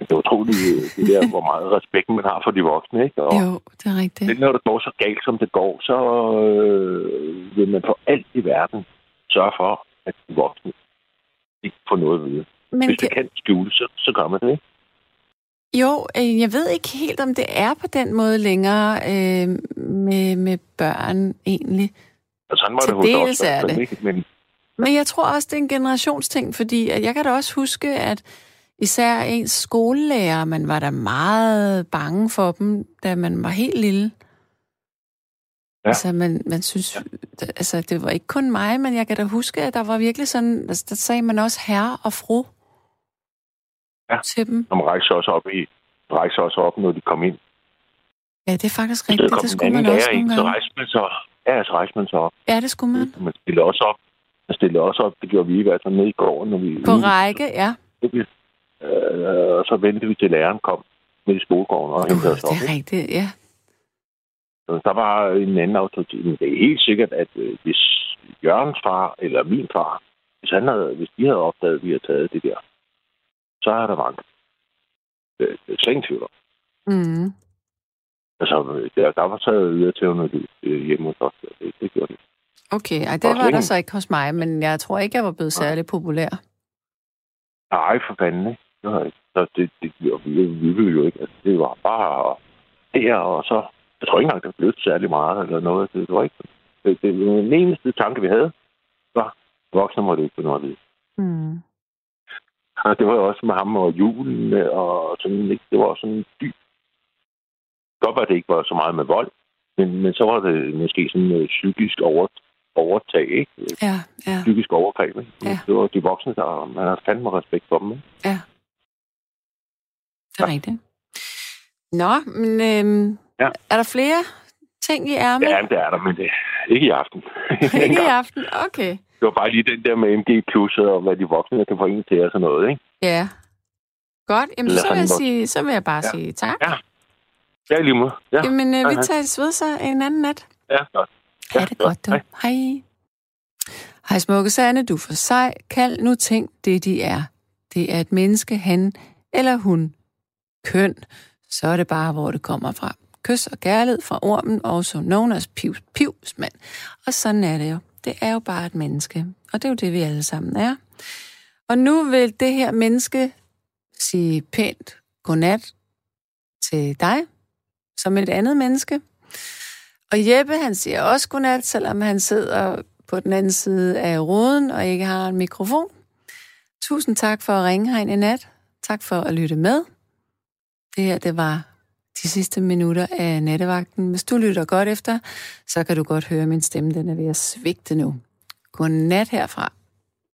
Det er utroligt, det der, hvor meget respekt man har for de voksne, ikke? Og
Jo, det er rigtigt.
det, når det går så galt, som det går, så øh, vil man for alt i verden sørge for, at de voksne ikke får noget at vide.
Men
Hvis
det,
det kan skjule, så, så gør man det, ikke?
Jo, øh, jeg ved ikke helt, om det er på den måde længere øh, med, med børn egentlig.
Og sådan var
Til
det
dels er det.
Ikke? Men
Men jeg tror også, det er en generationsting, fordi at jeg kan da også huske, at især ens skolelærer, man var da meget bange for dem, da man var helt lille.
Ja.
Altså, man, man synes, ja. altså, det var ikke kun mig, men jeg kan da huske, at der var virkelig sådan, altså, der sagde man også herre og fru
Ja.
til dem.
de rejste sig også op i rejste sig også op, når de kom ind.
Ja, det er faktisk rigtigt, det
en
skulle man også nogle
så
gange.
rejste man sig Ja, så rejste man sig op.
Ja, det skulle man.
Man stillede også op. Man stillede også op. Det gjorde vi i hvert fald nede i gården, når vi...
På række, ja.
Øh, og så ventede vi til læreren kom med i skolegården og hentede os op.
det er
ikke?
rigtigt, ja.
Så der var en anden autoritet. Men det er helt sikkert, at øh, hvis Jørgens far eller min far, hvis, han havde, hvis de havde opdaget, at vi havde taget det der, så er der mange. Det det er slet ingen tvivl om.
Mm.
Altså, der, der var taget yder til under hjemme hos os. Det, det gjorde det.
Okay, ej, det
Og
var der så ikke hos mig, men jeg tror ikke, jeg var blevet
Nej.
særlig populær.
Nej, for fanden, ikke? Det ikke. Så det, det, det vi, vi ville jo ikke. Altså, det var bare der, og så... Jeg tror ikke engang, det blev særlig meget eller noget. Det var ikke... Det, det, den eneste tanke, vi havde, var, voksne måtte ikke få noget at vide.
Mm.
Og det var jo også med ham og julen, og sådan, ikke? det var sådan dyb. Godt var, det ikke var så meget med vold, men, men så var det måske sådan øh, psykisk over, overtag, ikke?
Ja, ja,
Psykisk overgreb, ikke?
Ja.
Det var de voksne, der man har fandme respekt for dem, ikke?
det er rigtigt. Nå, men øhm,
Ja.
er der flere ting i ærmet?
Ja, det er der, men det, ikke i aften. [LAUGHS]
Ikke i aften? Okay.
Det var bare lige den der med MG Plus og hvad de voksne kan få en til og sådan noget, ikke?
Ja. Godt, jamen så vil, jeg sige, så vil jeg bare
Ja.
sige tak.
Ja. Ja, lige måde. Ja,
Jamen, øh, vi
hej.
tages ved så en anden nat.
ja, godt.
Ha'
Ja,
det
godt.
godt, du.
Hej.
Hej. Hej, smukke Sande, du er for sej. Kald nu ting det, de er. Det er et menneske, han eller hun. Køn, så er det bare, hvor det kommer fra. Kys og kærlighed fra ormen, også known as piv, pivsmand. Og sådan er det jo. Det er jo bare et menneske. Og det er jo det, vi alle sammen er. Og nu vil det her menneske sige pænt godnat til dig, som et andet menneske. Og Jeppe, han siger også godnat, selvom han sidder på den anden side af ruden og ikke har en mikrofon. Tusind tak for at ringe herind i nat. Tak for at lytte med. Det her, det var de sidste minutter af nattevagten. Hvis du lytter godt efter, så kan du godt høre, at min stemme den er ved at svigte nu. Godnat herfra.